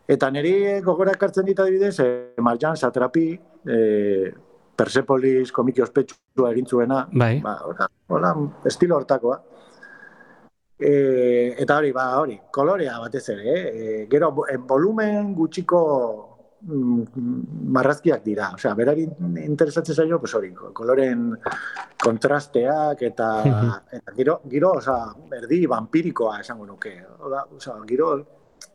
Eta niri gogora ekartzen dit adibidez, eh, Marjan Satrapi, eh, Persepolis komiki ospetsua egin zuena. Bai. Ba, hola, hola, estilo hortakoa. E, eta hori, ba, hori, kolorea batez ere, eh? E, gero, volumen gutxiko mm, marrazkiak dira. Osea, berari interesatzen zaio, pues hori, koloren kontrasteak eta, eta giro, giro, osea, erdi vampirikoa esango nuke. Oda, osea, giro,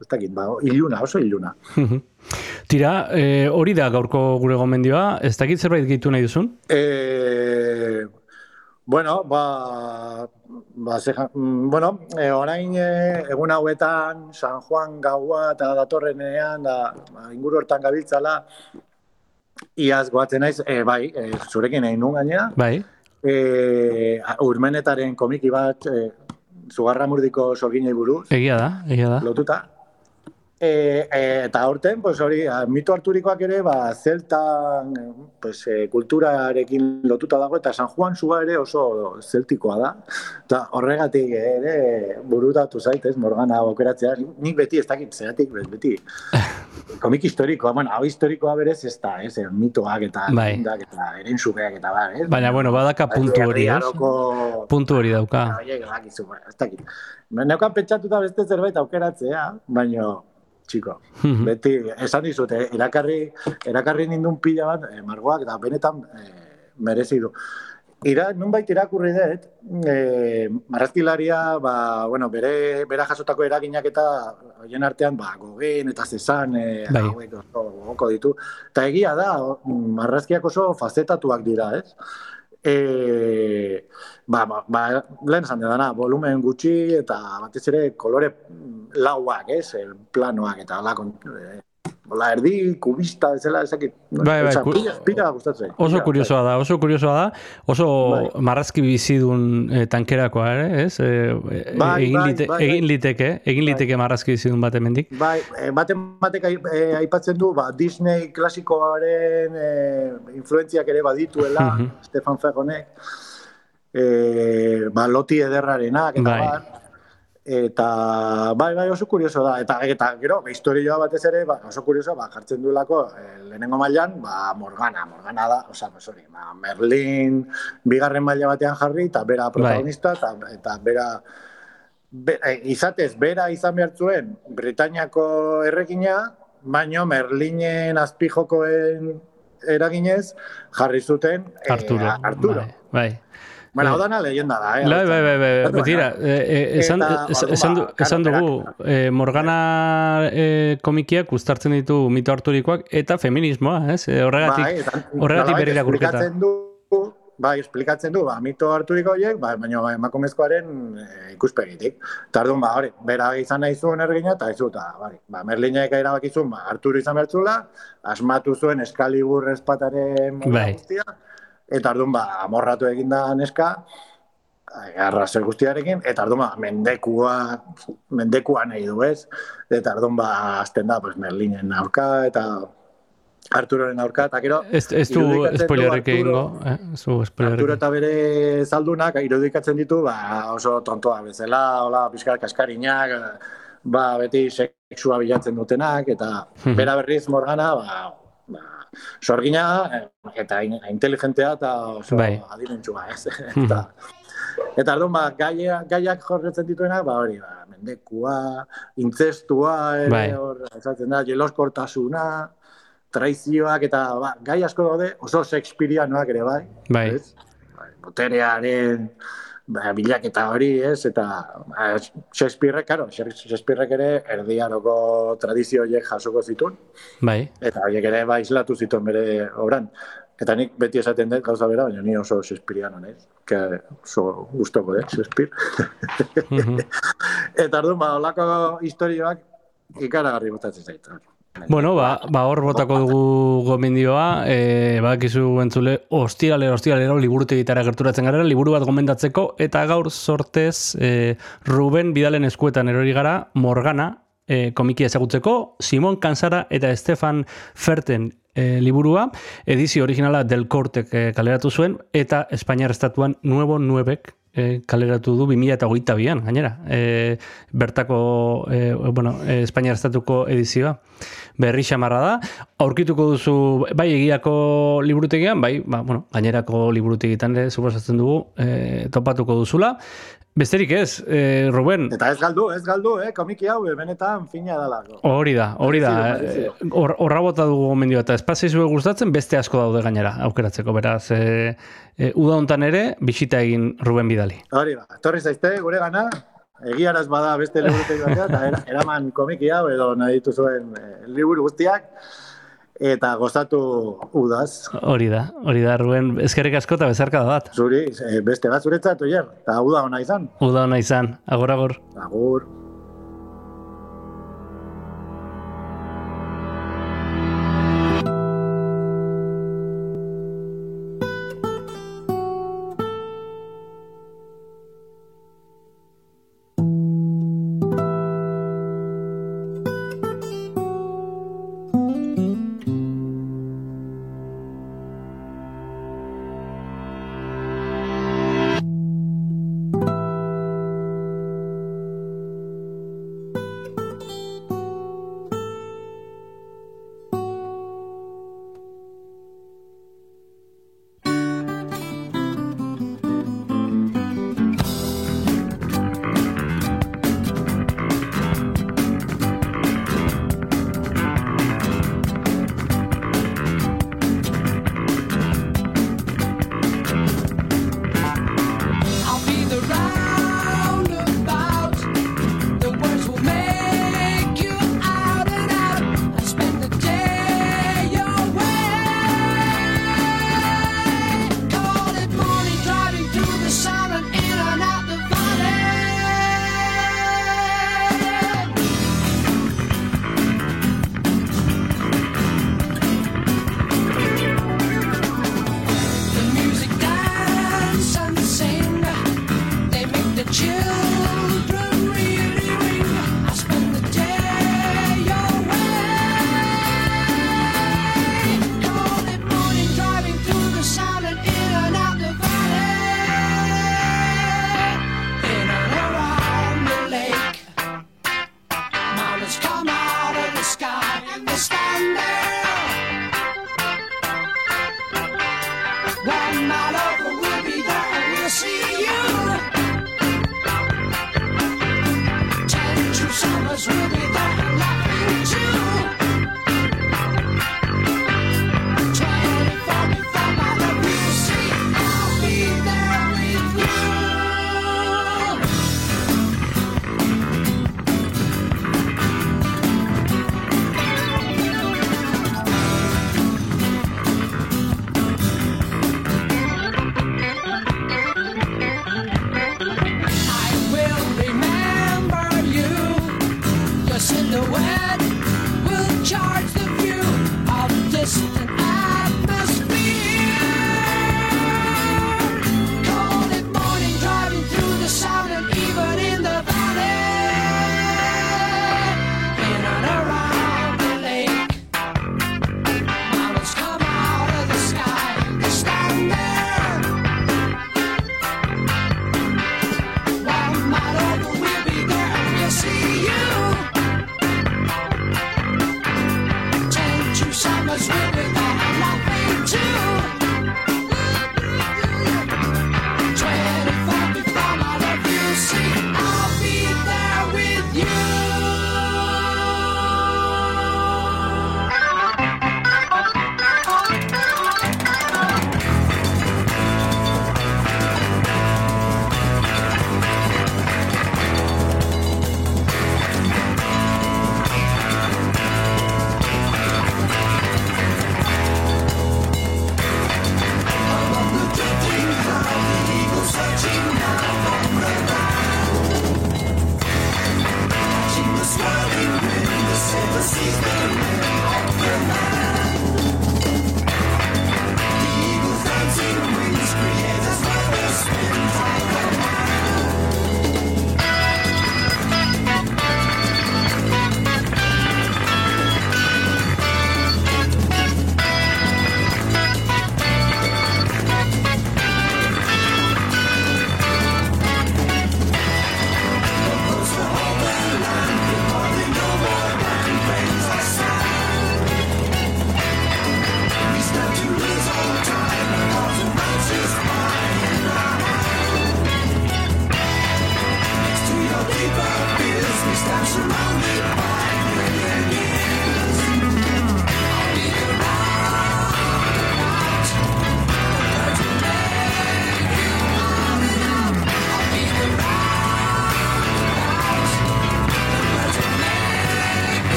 ez dakit, ba, iluna, oso iluna. Tira, e, hori da gaurko gure gomendioa, ez dakit zerbait gehitu nahi duzun? Eh, bueno, ba, ba ze, mm, bueno, eh, orain eh, egun hauetan San Juan gaua eta datorrenean da ba, inguru hortan gabiltzala iaz goatzen naiz, eh, bai, eh, zurekin egin nun gainera. Bai. Eh, urmenetaren komiki bat eh, Zugarramurdiko sorginei buruz Egia da, egia da. lotuta. E, e, eta aurten, pues hori, mito harturikoak ere, ba, zeltan, pues, e, kulturarekin lotuta dago, eta San Juan Suba ere oso zeltikoa da. Eta horregatik ere burutatu zaitez, Morgana aukeratzea. Nik beti ez dakit, zeratik, bet- beti. Komik historikoa, bueno, hau historikoa berez ez da, ez, eh, mitoak eta Bai. lehendak eta erensugeak eta bar, ez? Baina, bueno, badaka puntu hori, ez? Puntu hori dauka. Oiek, badakizu, ba, ez dakit. Neukan pentsatuta beste zerbait aukeratzea, baina, txiko, Mhm. beti, esan dizut, eh, erakarri, erakarri nindun pila bat, eh, margoak, eta benetan eh, merezi du. Ira, nunbait irakurri dut, eh, marrazkilaria, ba, bueno, bere, bera jasotako eraginak eta hoien artean, ba, gogen eta zezan, eh, Bai. hauek oso gogoko ditu. Eta egia da, marrazkiak oso fazetatuak dira, ez? E, ba, ba, ba, lehen esan dena, volumen gutxi eta batez ere kolore lauak, ez? El planoak eta hola, kon- eh, hola erdi, kubista, bezala, ezakit. Bai, bai, Osea, ku- pila, pila gustatzen. Oso kuriosoa da, oso kuriosoa da, oso Bai. marrazki bizidun e, tankerakoa ere, ez? E, e, Bai, egin, bai, lite, bai, bai. egin liteke, egin liteke marrazki bizidun bat hemendik. Bai, eh, baten batek eh, aipatzen du, ba, Disney klasikoaren eh, influentziak ere badituela. Stefan Ferronek, eh, ba, loti ederrarenak, eta Bai. bar, eta bai, bai, oso kurioso da, eta, eta gero, historioa batez ere, ba, oso kurioso, ba, jartzen duelako, eh, lehenengo mailan, ba, Morgana, Morgana da, osea, pues hori, ba, Merlin, bigarren maila batean jarri, eta bera protagonista, eta, eta bera, Be, eh, izatez, bera izan behar zuen Britainiako erregina, baino Merlinen azpijokoen eraginez jarri zuten eh, Arturo. Arturo. Bai. bai. Bai. dana leyenda da, eh? Bai, bai, bai, bai, betira, eh, eh, esan, esan, ba, dugu, eh, Morgana eh, komikiak uztartzen ditu mito arturikoak eta feminismoa, ez? Eh, horregatik, Bai, horregatik berri irakurketa. bai, esplikatzen du, ba, mito harturiko horiek, ba, baina ba, emakumezkoaren eh, ikuspegitik. Eta orduan, ba, hori, bera izan nahi zuen ergina, eta ez dut, bai, ba, Merlinek erabakizun, ba, Arturo izan bertzula, asmatu zuen eskalibur espataren Bai. guztia, eta orduan, ba, amorratu egin da neska, arrazoi guztiarekin, eta orduan, ba, mendekua, mendekua nahi du, ez? Eta orduan, ba, azten da, pues, Merlinen aurka, eta Arturoren aurka, eta gero... Ez, ez du spoilerrik Arturo- egingo, eh? Arturo eta bere zaldunak irudikatzen ditu, ba, oso tontoa bezala, hola, pixka kaskarinak, ba, beti sexua bilatzen dutenak, eta bera berriz Morgana, ba, ba, sorgina, eh, eta in- inteligentea eta oso Bai. adimentsua, ez? Eta, Eta orduan, ba, gaia, gaiak jorretzen dituenak, ba, hori, ba, mendekua, intzestua, ere, Bai. hor, esaten da, jeloskortasuna, traizioak, eta ba, gai asko daude, oso Shakespeareanoak ere bai, Bai. ez? boterearen ba, bilaketa hori, ez? Eta ba, Shakespeare, karo, Shakespearek ere erdiaroko tradizio horiek jasoko zituen, Bai. eta horiek ere ba islatu zituen bere obran. Eta nik beti esaten dut gauza bera, baina ni oso Shakespeareano naiz, que oso gustoko, eh, Shakespeare. Mhm. eta orduan, ba, olako historioak ikaragarri botatzen zait. Bueno, ba, ba hor botako dugu gomendioa, e, badakizu entzule, ostiralero, ostiralero, liburutegitara gerturatzen gara, liburu bat gomendatzeko, eta gaur sortez e, Ruben Bidalen eskuetan erori gara, Morgana, e, komikia ezagutzeko, Simon Kansara eta Stefan Ferten e, liburua, edizio originala Del Cortek e, kaleratu zuen, eta Espainiar Estatuan Nuevo Nuebek e, kaleratu du 2008an, gainera. E, bertako, e, bueno, Espainiar Estatuko edizioa. Berri xamarra da. Aurkituko duzu, bai egiako liburutegian, bai, ba, bueno, gainerako liburutegitan ere, suposatzen dugu, e, topatuko duzula. Besterik ez, e, Ruben, Eta ez galdu, ez galdu, eh, komiki hau, eh, benetan fina dalako. Hori da, hori da. Eh, Hor, horra bota dugu gomendio eta espazio zue gustatzen beste asko daude gainera aukeratzeko. Beraz, e, e, uda hontan ere bisita egin Ruben Bidali. Hori ba, etorri zaizte gure gana, egiaraz bada beste liburutegi batean, eta era- eraman komiki hau edo nahi dituzuen liburu guztiak, eta gozatu udaz. Hori da, hori da, Ruben, eskerrik asko eta bezarka da bat. Zuri, eh, beste bat zuretzat, oier, eta uda ona izan. Uda hona izan, agor agor. Agur.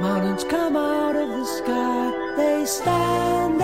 Mountains come out of the sky. They stand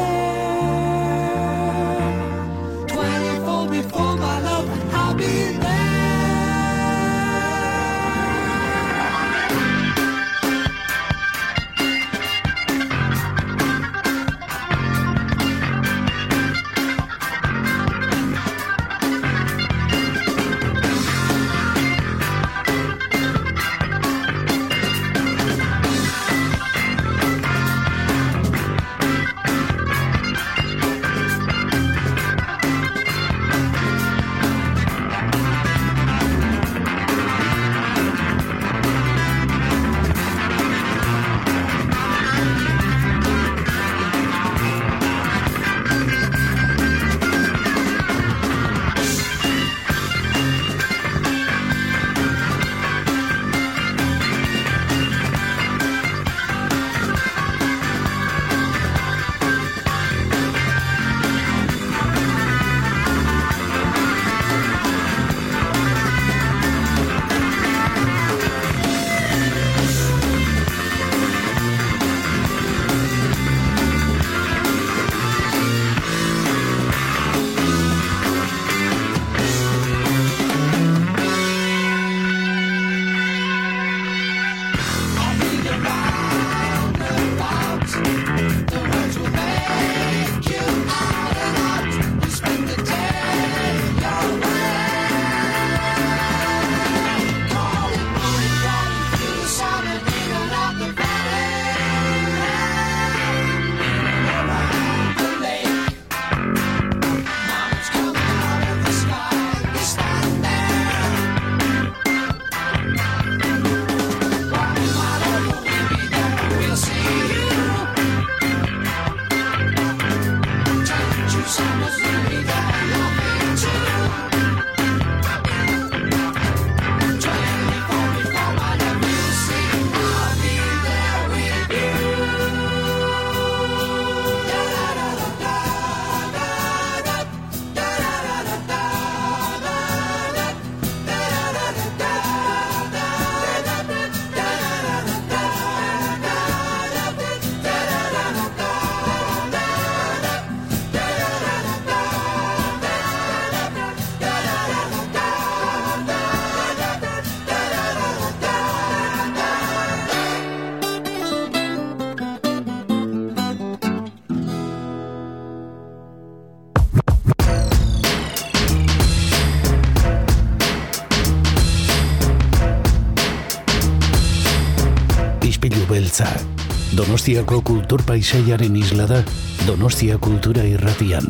Donostiako kultur paisaiaren isla da Donostia Kultura Irratian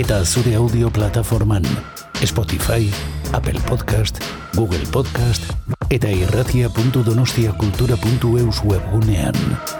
eta zure audio plataforman Spotify, Apple Podcast, Google Podcast eta irratia.donostiakultura.eus webgunean.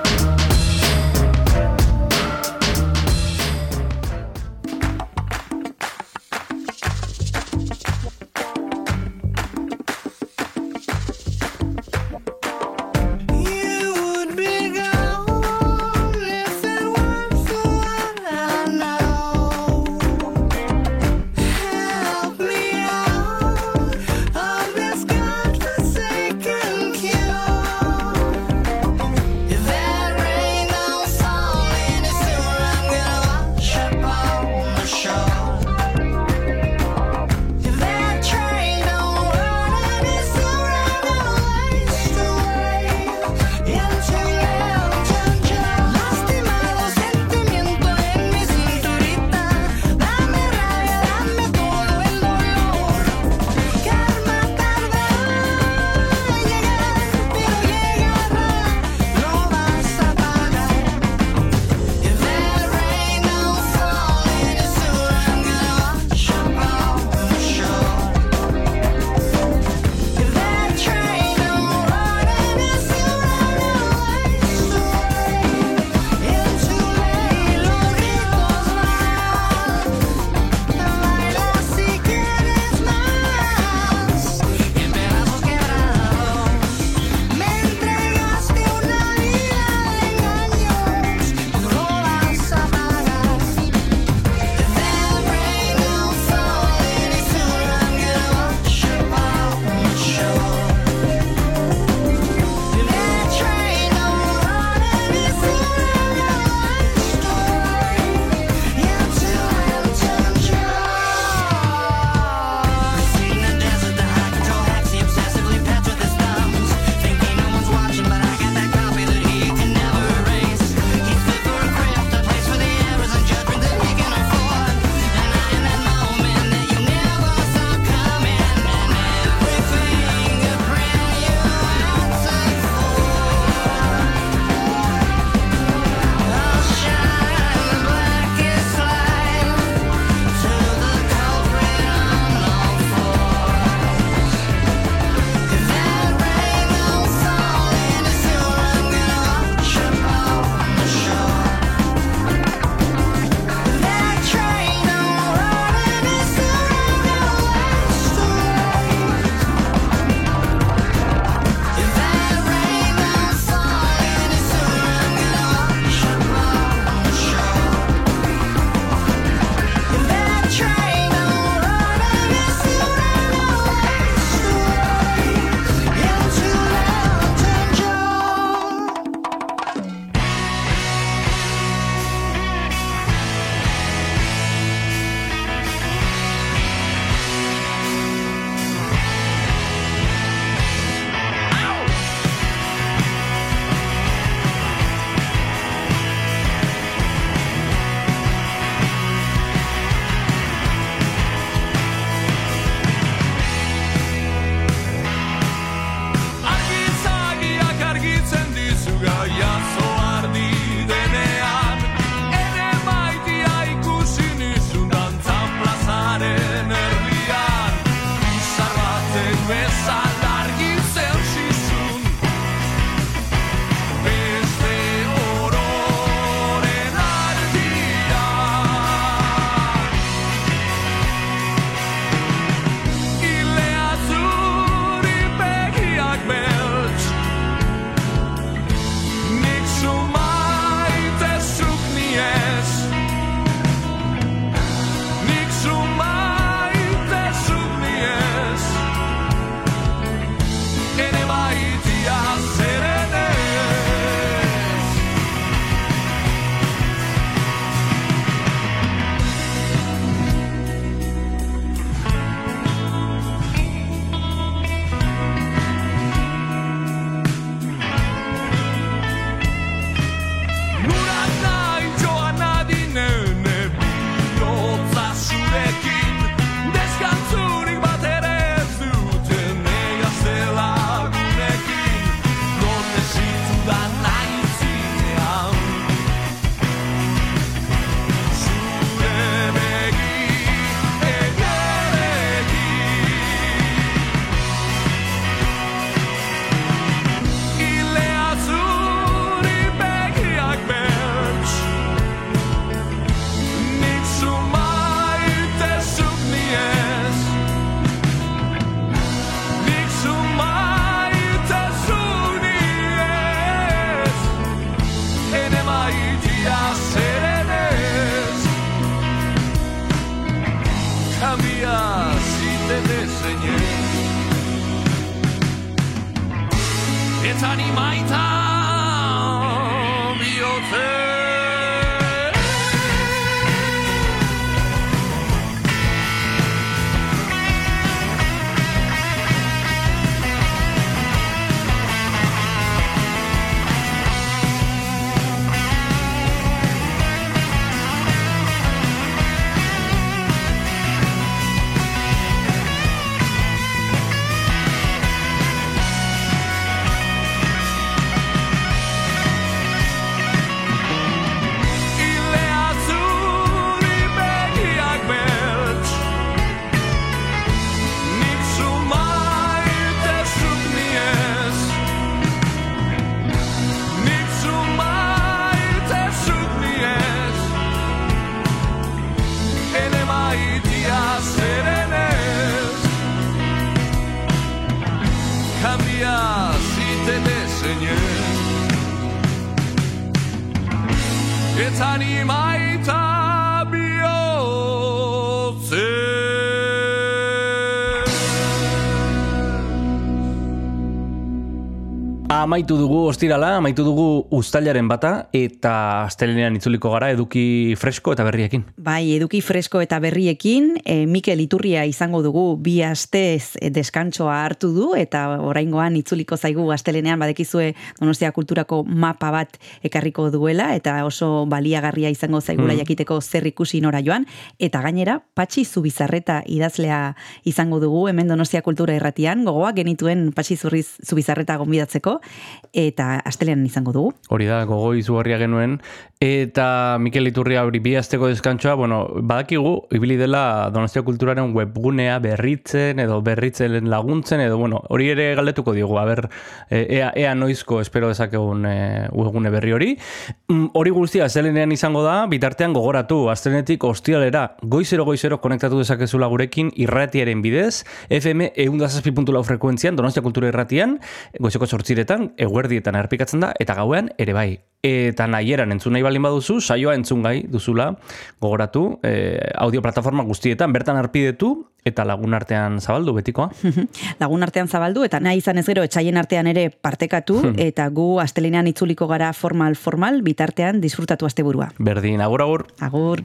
Amaitu dugu ostirala, amaitu dugu uztailaren bata eta astelenean itzuliko gara eduki fresko eta berriekin. Bai, eduki fresko eta berriekin, e, Mikel Iturria izango dugu bi astez deskantsoa hartu du eta oraingoan itzuliko zaigu astelenean badekizue Donostia kulturako mapa bat ekarriko duela eta oso baliagarria izango zaigula Mm. jakiteko zer ikusi nora joan eta gainera Patxi Zubizarreta idazlea izango dugu hemen Donostia kultura irratian gogoak genituen Patxi Zurriz Zubizarreta gonbidatzeko eta astelenean izango dugu. Hori da, gogo izugarria genuen. Eta Mikel Iturria hori bi asteko deskantsoa, bueno, badakigu, ibili dela Donostia Kulturaren webgunea berritzen edo berritzen laguntzen, edo bueno, hori ere galdetuko diogu, aber, e, ea, ea noizko espero dezakegun e, webgune berri hori. Mm, Hori guztia, zelenean izango da, bitartean gogoratu, astrenetik ostialera, goizero goizero konektatu dezakezula gurekin irratiaren bidez, FM eundazazpi.lau frekuentzian, Donostia Kultura irratian, goizeko sortziretan, eguerdietan errepikatzen da, eta gauean ere bai. Eta nahieran entzun nahi baldin baduzu, saioa entzun gai duzula, gogoratu, e, audio plataforma guztietan, bertan arpidetu, eta lagun artean zabaldu betikoa. lagun artean zabaldu eta nahi izan ez gero etxaien artean ere partekatu eta gu astelenean itzuliko gara formal formal bitartean disfrutatu asteburua. Berdin, agur agur. Agur.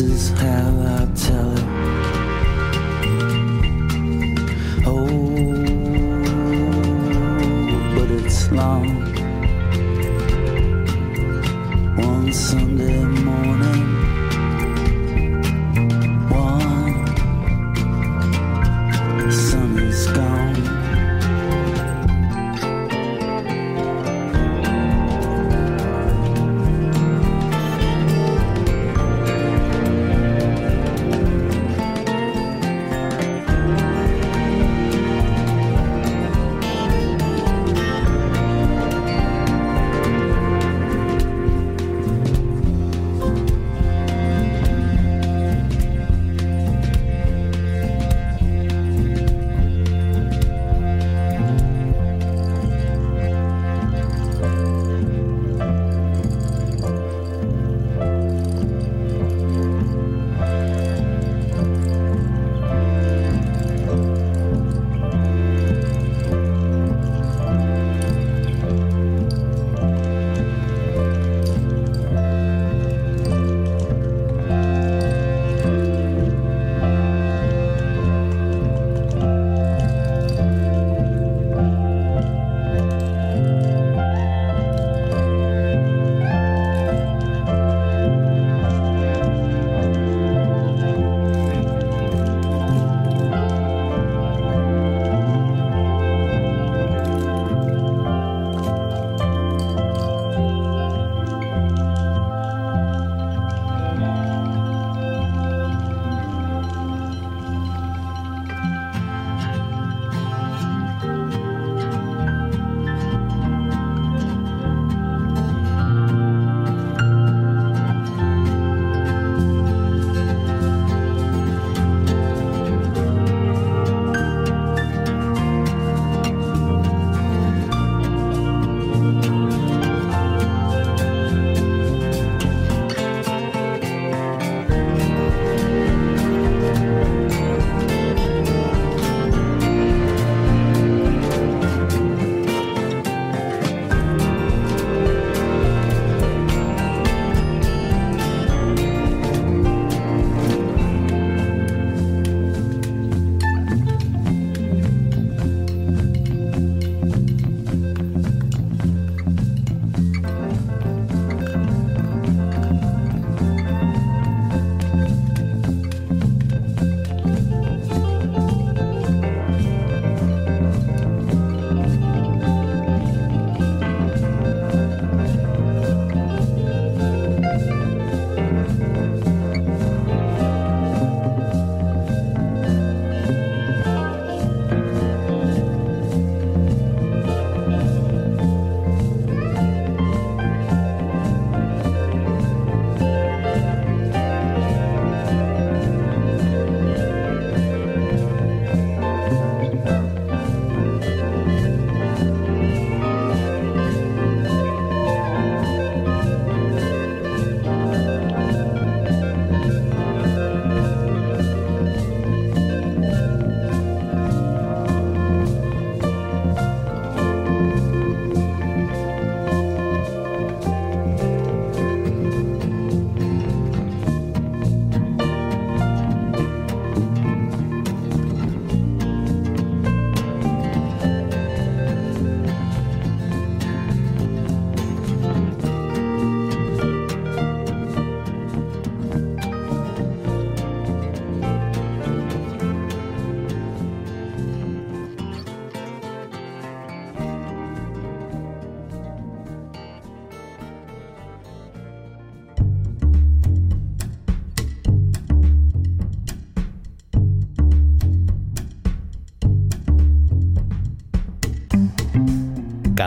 Is how I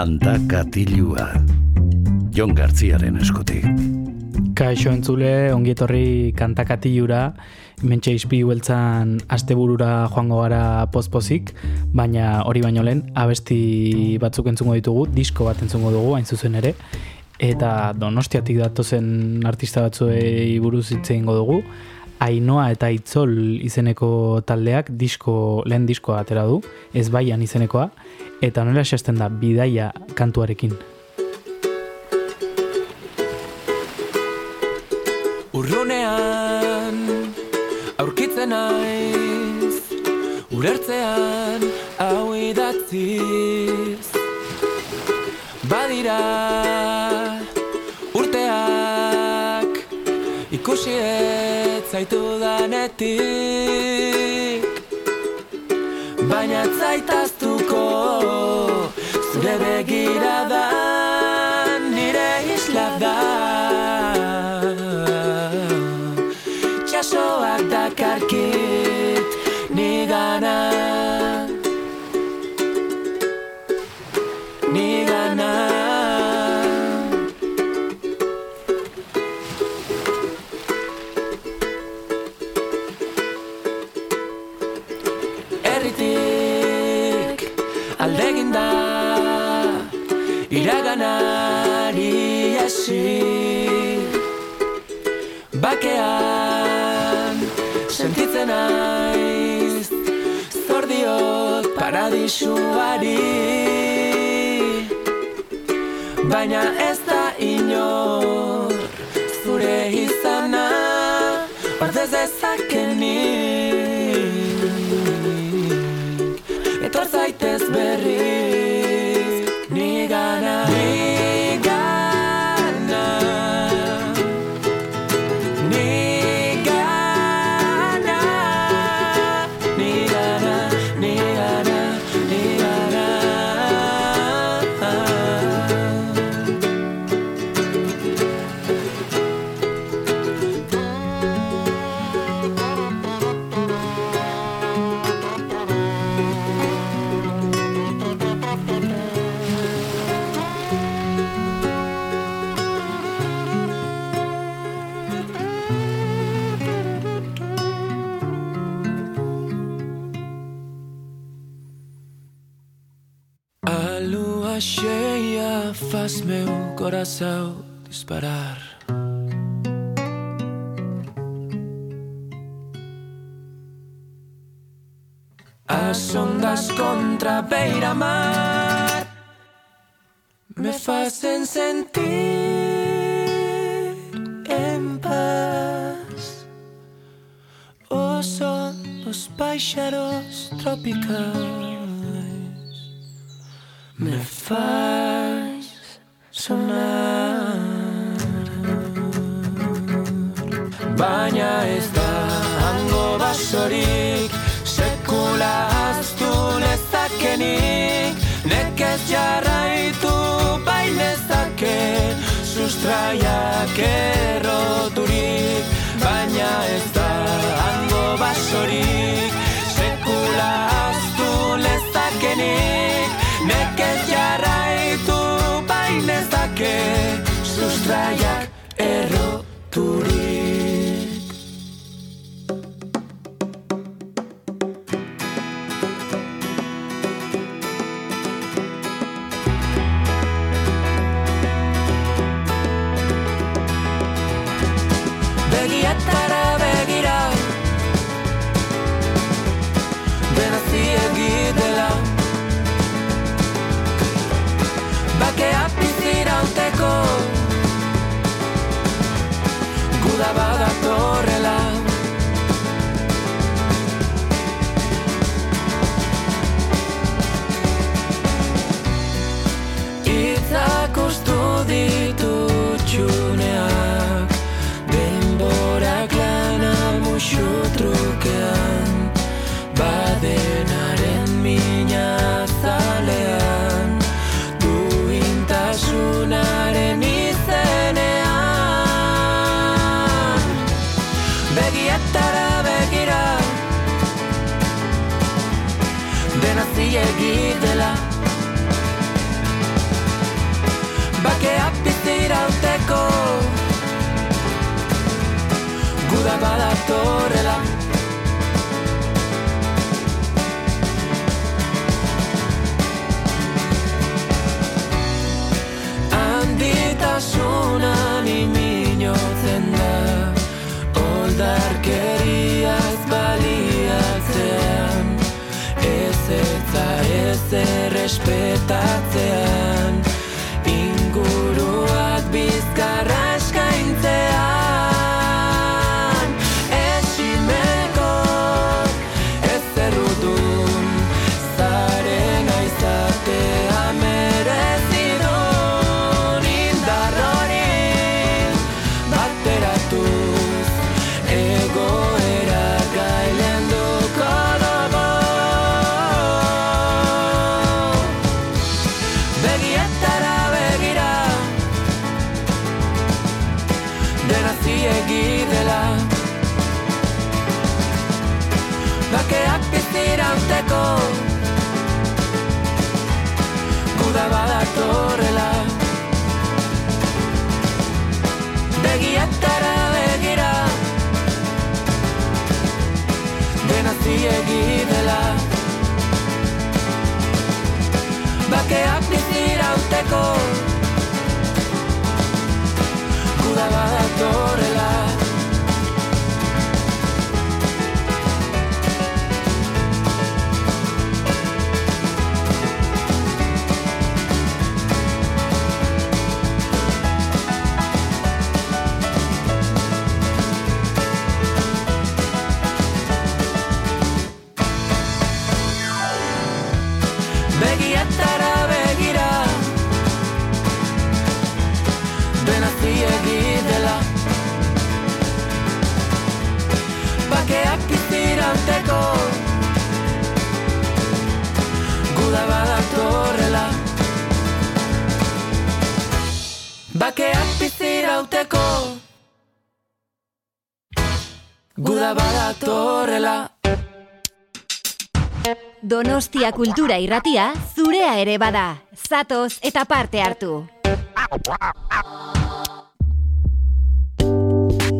Kanta katilua. Jon Gartziaren eskutik. Kaixo entzule, ongietorri kantakatilura, mentxe izpi hueltzan asteburura joango gara pozpozik, baina hori baino lehen, abesti batzuk entzungo ditugu, disko bat entzungo dugu, hain zuzen ere, eta donostiatik datozen artista batzuei buruz hitz egingo dugu, Ainoa eta Itzol izeneko taldeak disko, lehen diskoa atera du, ez baian izenekoa, eta nola esasten da, bidaia kantuarekin. Urrunean aurkitzen naiz Urertzean hau idatziz Badira urteak ikusi ez zaitu danetik. Baina zaitaztuko zure begirada nire isla da. Txasoak dakarkit Nigana Baina ez da inor zure izana Ordez dezakenik coração disparar. As ondas contra beira-mar me fazem sentir em paz. O som dos pássaros tropicais me faz sonar. Baina ez da hango basorik sekula aztu lezakenik nekez jarraitu bainezake sustraiak erroturik. Baina ez da hango basorik sekula aztu lezakenik sustraiak ez errespetatzean bizirauteko Guda Donostia kultura irratia zurea ere bada. Zatoz eta parte hartu.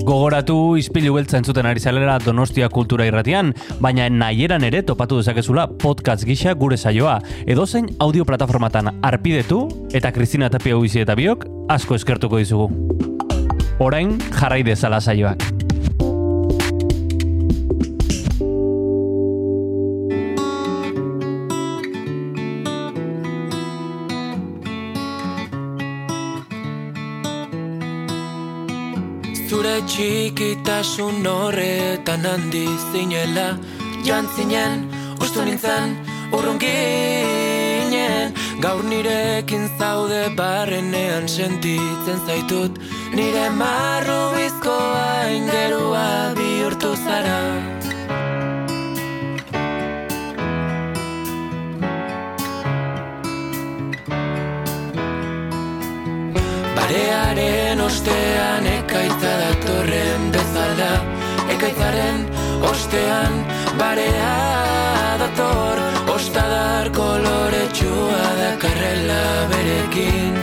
Gogoratu izpilu beltza entzuten ari zalera Donostia kultura irratian, baina nahieran ere topatu dezakezula podcast gisa gure saioa. Edozein audio plataformatan arpidetu eta Kristina Tapia Uizi eta biok asko eskertuko dizugu. Orain jarrai dezala saioak. Txikitasun horretan handi zinela. Jantzinen, ustu nintzen, urrunginen Gaur nirekin zaude barrenean sentitzen zaitut. Nire marru bizkoa ingerua bihurtu zara Barearen ostean ekaitza datorren bezala. Ekaitzaren ostean barea dator. Ostadar koloretsua dakarrela berekin.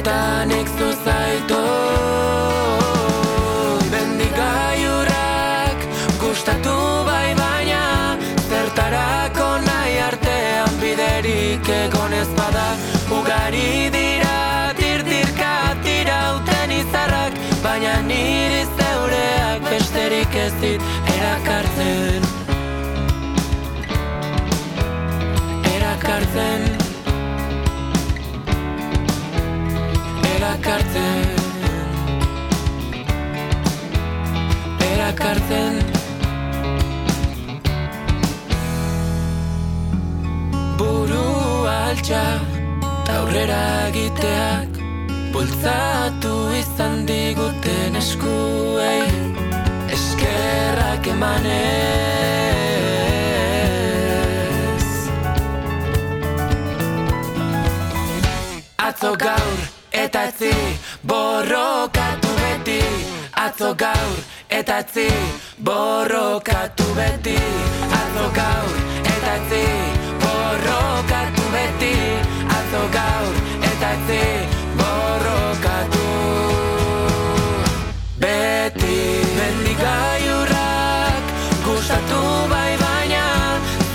Eta nik zuzaitu ez dit erakartzen. Erakartzen. Erakartzen. Erakartzen. Buru altxa aurrera egiteak Bultzatu izan diguten eskuei Eskerrak emanez Atzo gaur eta etzi borrokatu beti. Atzo gaur eta etzi borrokatu beti. Atzo gaur eta etzi borrokatu beti. Atzo gaur eta etzi borrokatu mendigaiurrak gustatu bai baina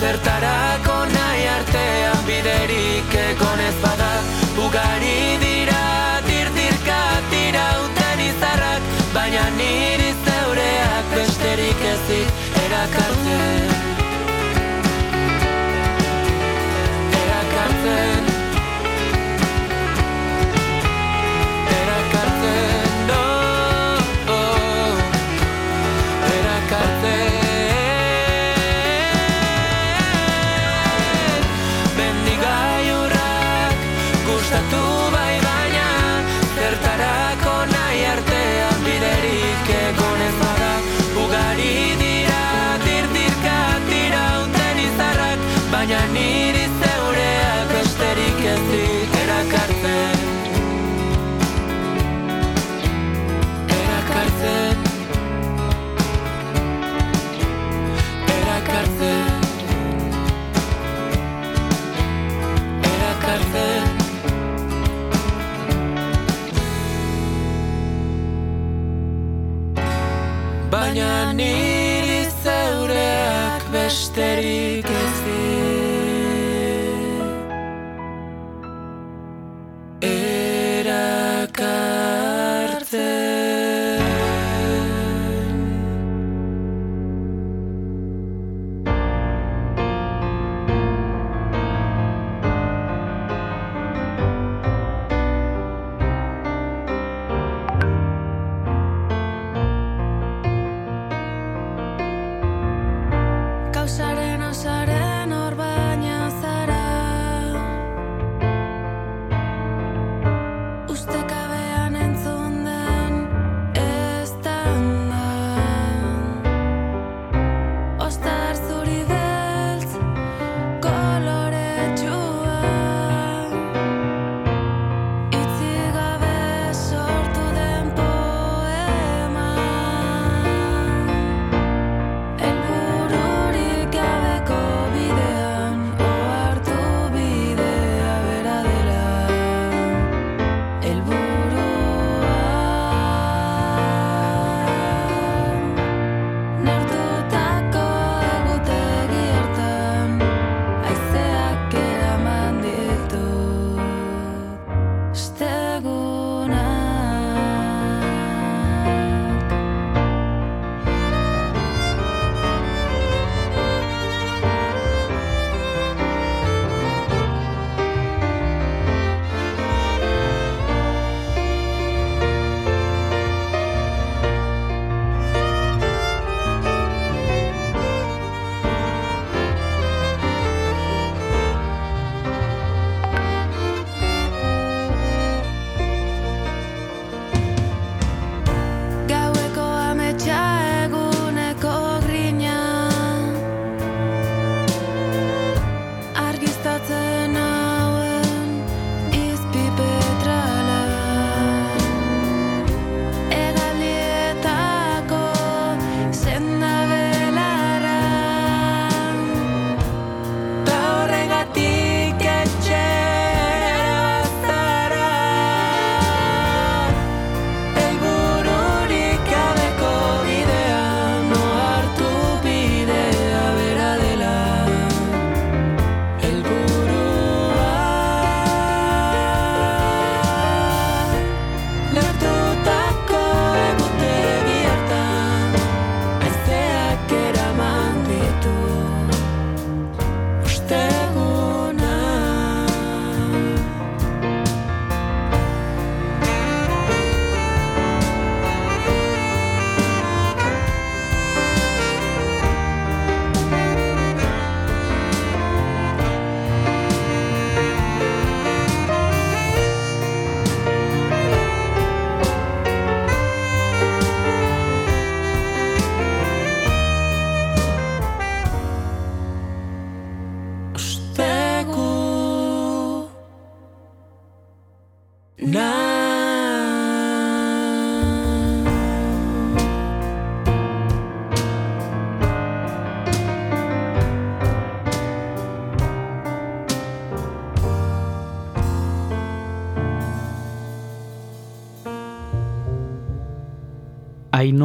bertarako nahi artean biderik egon ez bada. Ugari dira tirtirka tira uten izarrak baina niri zeureak besterik ez erakartzen.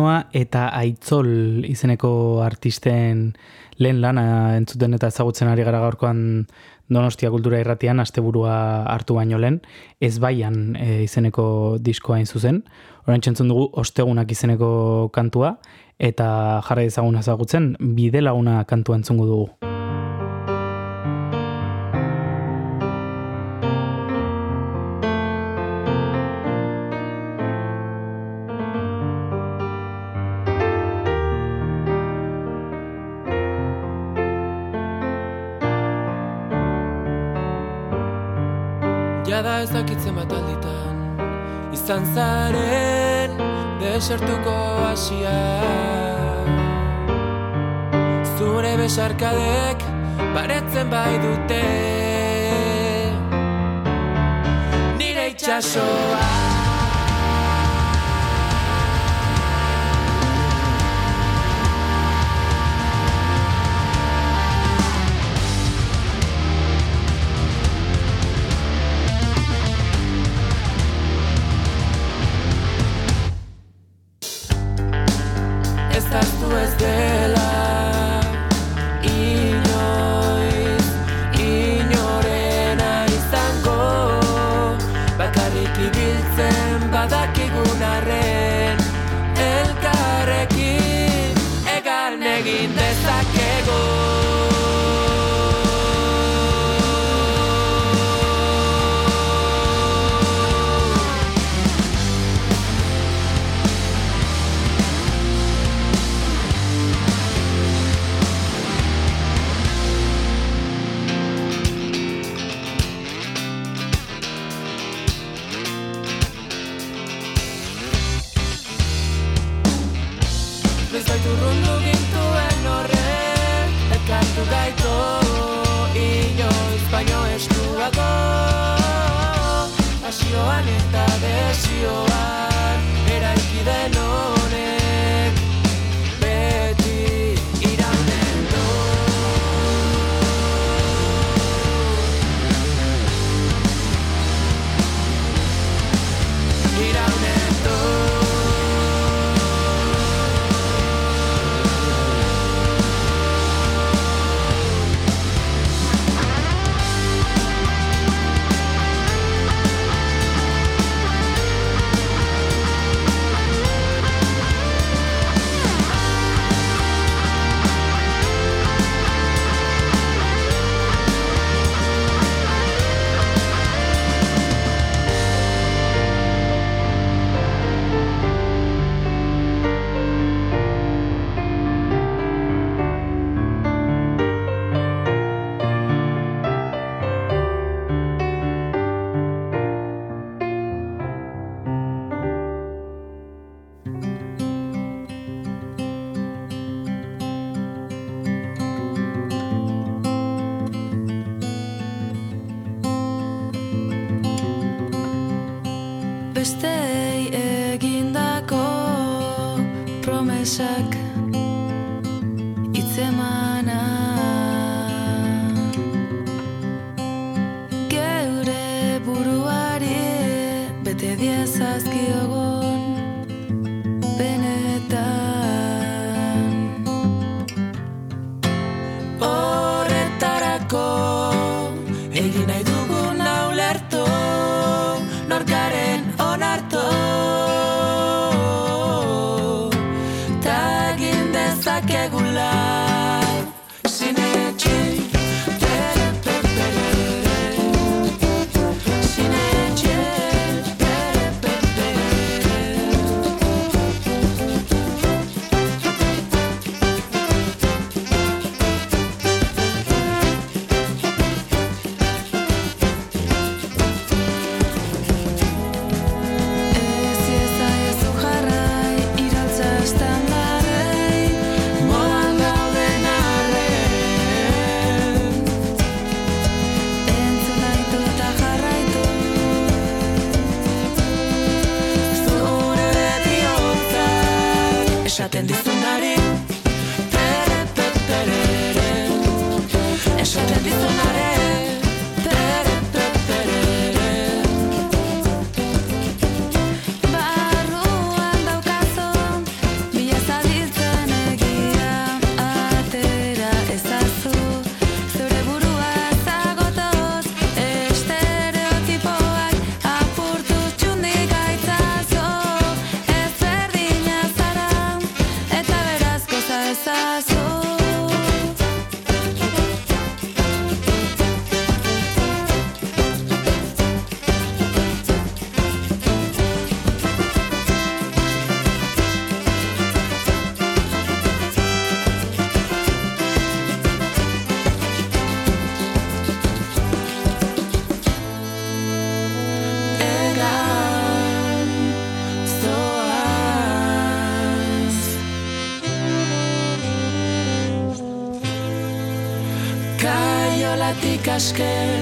Ainoa eta Aitzol izeneko artisten lehen lana entzuten eta ezagutzen ari gara gaurkoan Donostia Kultura Irratian asteburua hartu baino lehen, ez baian e, izeneko diskoa hain zuzen. Orain txentzun dugu ostegunak izeneko kantua, eta jarra ezagun ezagutzen bidelaguna kantua entzungu dugu. Zaren desertuko hasia. Zure besarkadek baretzen bai dute. Nire itxasoa suck Nolatik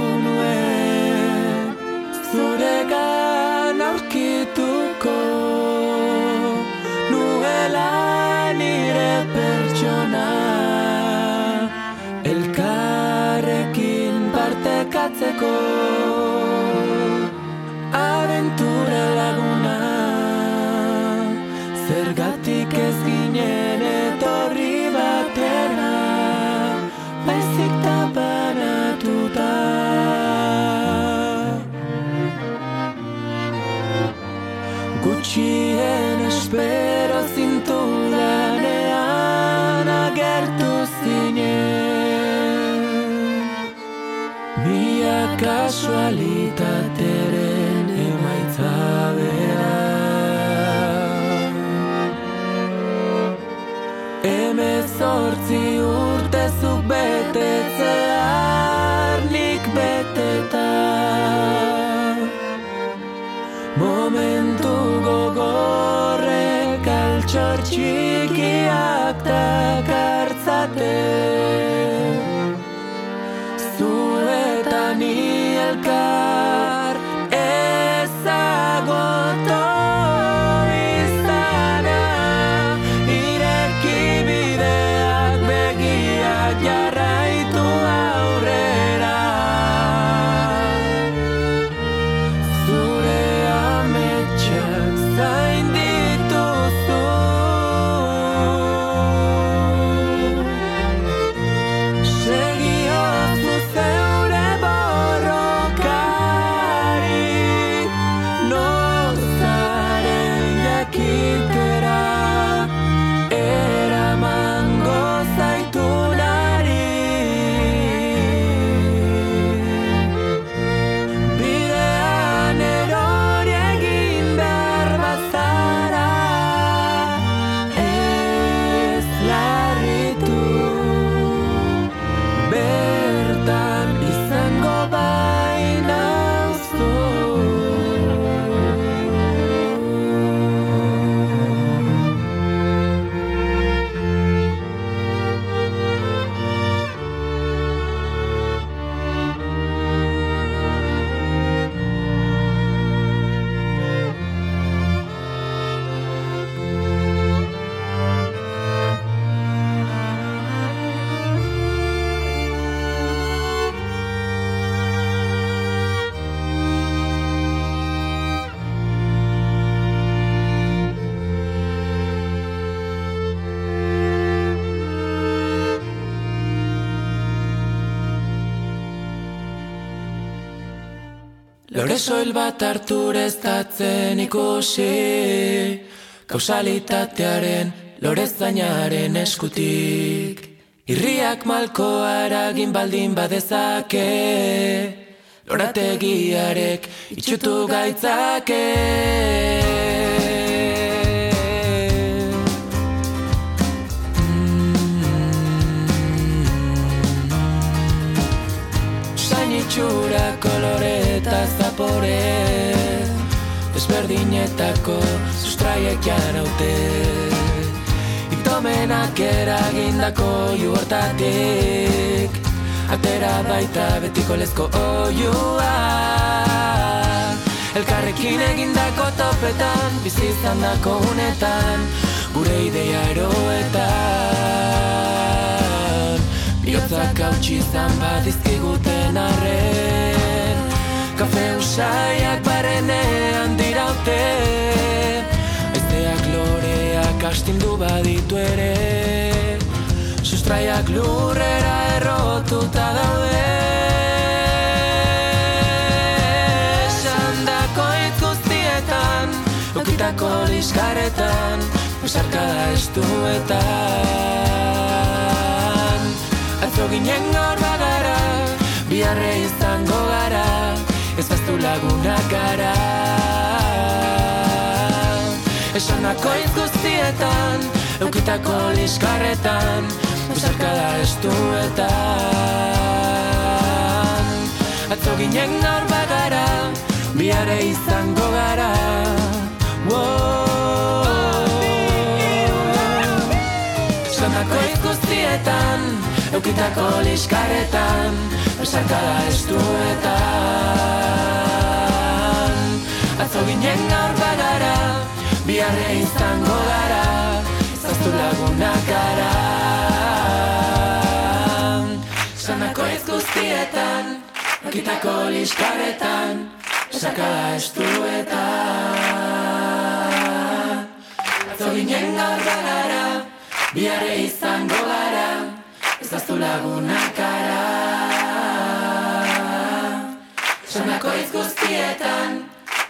espero zintudanean agertu zinen Mila kasualitateren Soil bat hartureztatzen ikusi. Kausalitatearen lore zainaren eskutik. Irriak malkoa eragin baldin badezake. Lorategiarek itxutu gaitzake. Itxura kolore eta zapore Desberdinetako sustraiek janaute Itomenak eragindako juortatik Atera baita betiko lezko oiua Elkarrekin egindako topetan Bizizan dako unetan Gure ideia eroetan. Biotzak hautsi izan badizkiguten arren Kafe usaiak barenean diraute. Aizeak loreak astindu baditu ere. Sustraiak lurrera errotuta daude. Esandako hitz guztietan Eukitako liskaretan Besarkada estuetan Atzo ginen gaur bagara Biarre izango gara Ez baztu lagunak gara. Esandako hitz guztietan Eukitako liskarretan Besarkada estuetan. Atzo ginen gaur bagara Biare izango gara. Esandako hitz guztietan Eukitako liskarretan Besarkada estuetan Atzo ginen gaur bagara Biarre izango gara Zaztu lagunak gara. Sanako ez guztietan Eukitako liskarretan Besarkada estuetan Atzo ginen gaur bagara Biarre izango gara Ezaztu lagunak gara Sanako hitz guztietan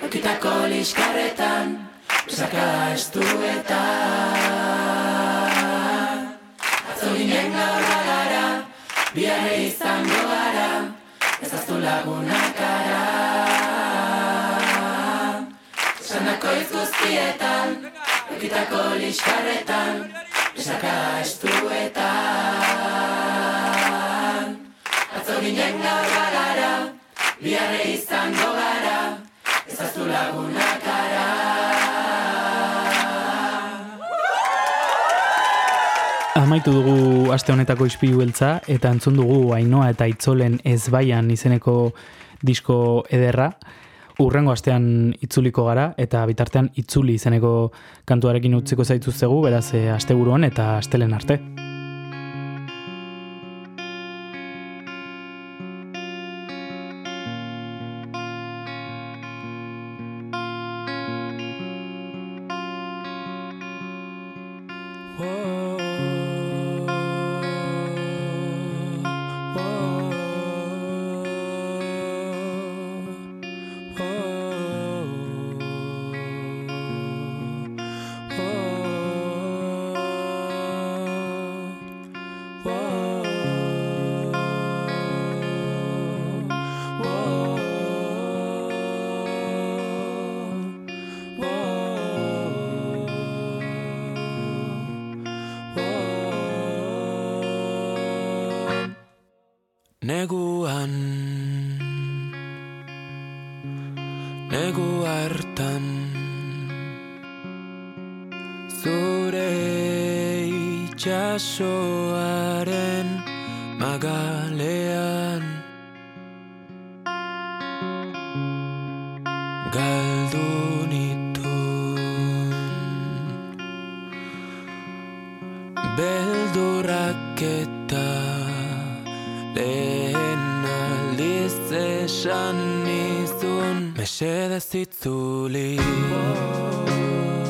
Eukitako liskarretan Besarkada estuetan. Atzo ginen gaur bagara Biarre izango gara Ezaztu lagunak gara Sanako hitz guztietan Eukitako liskarretan Besarkada estuetan Atzo ginen gaur bagara Biarre izango gara Ezaztu lagunak gara Amaitu dugu aste honetako ispilu beltza eta entzun dugu Ainoa eta Itzolen ezbaian izeneko disko ederra. Urrengo astean itzuliko gara eta bitartean itzuli izeneko kantuarekin utziko zaituztegu, beraz e, asteburuan eta astelen arte. Magalean. Galdu nitun Beldurrak eta Lehen aldiz esan nizun. Mesedez itzuli. Ta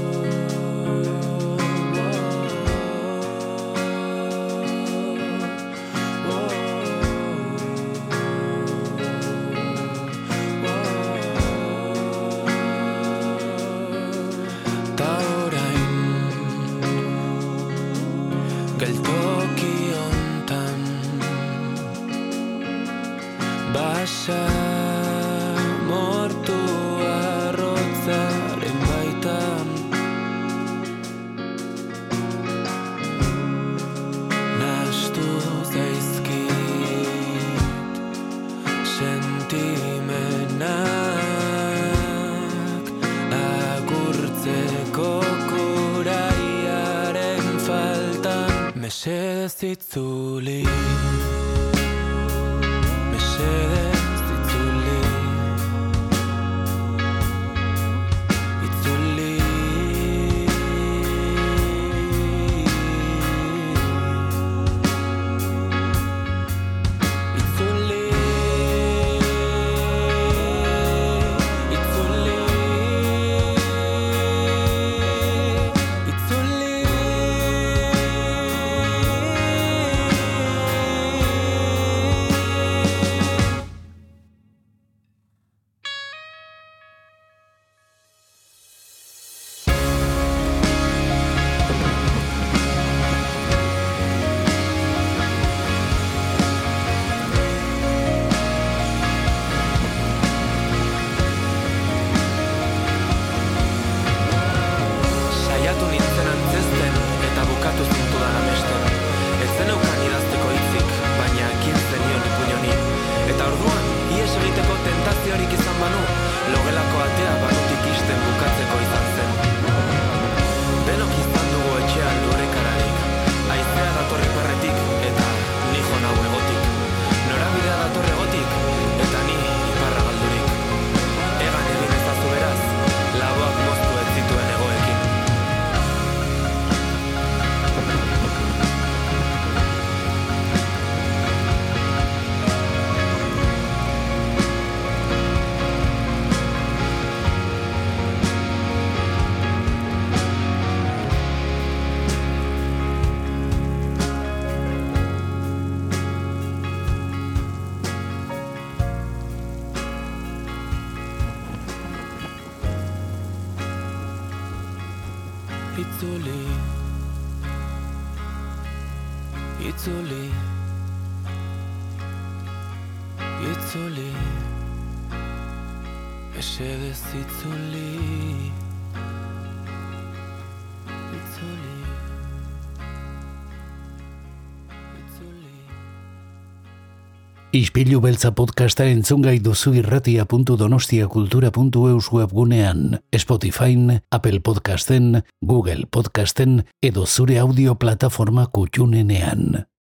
Ispilu beltza podcasta entzungai duzu irratia.donostiakultura.eus webgunean, Spotify, Apple Podcasten, Google Podcasten edo zure audio plataforma kutxunenean.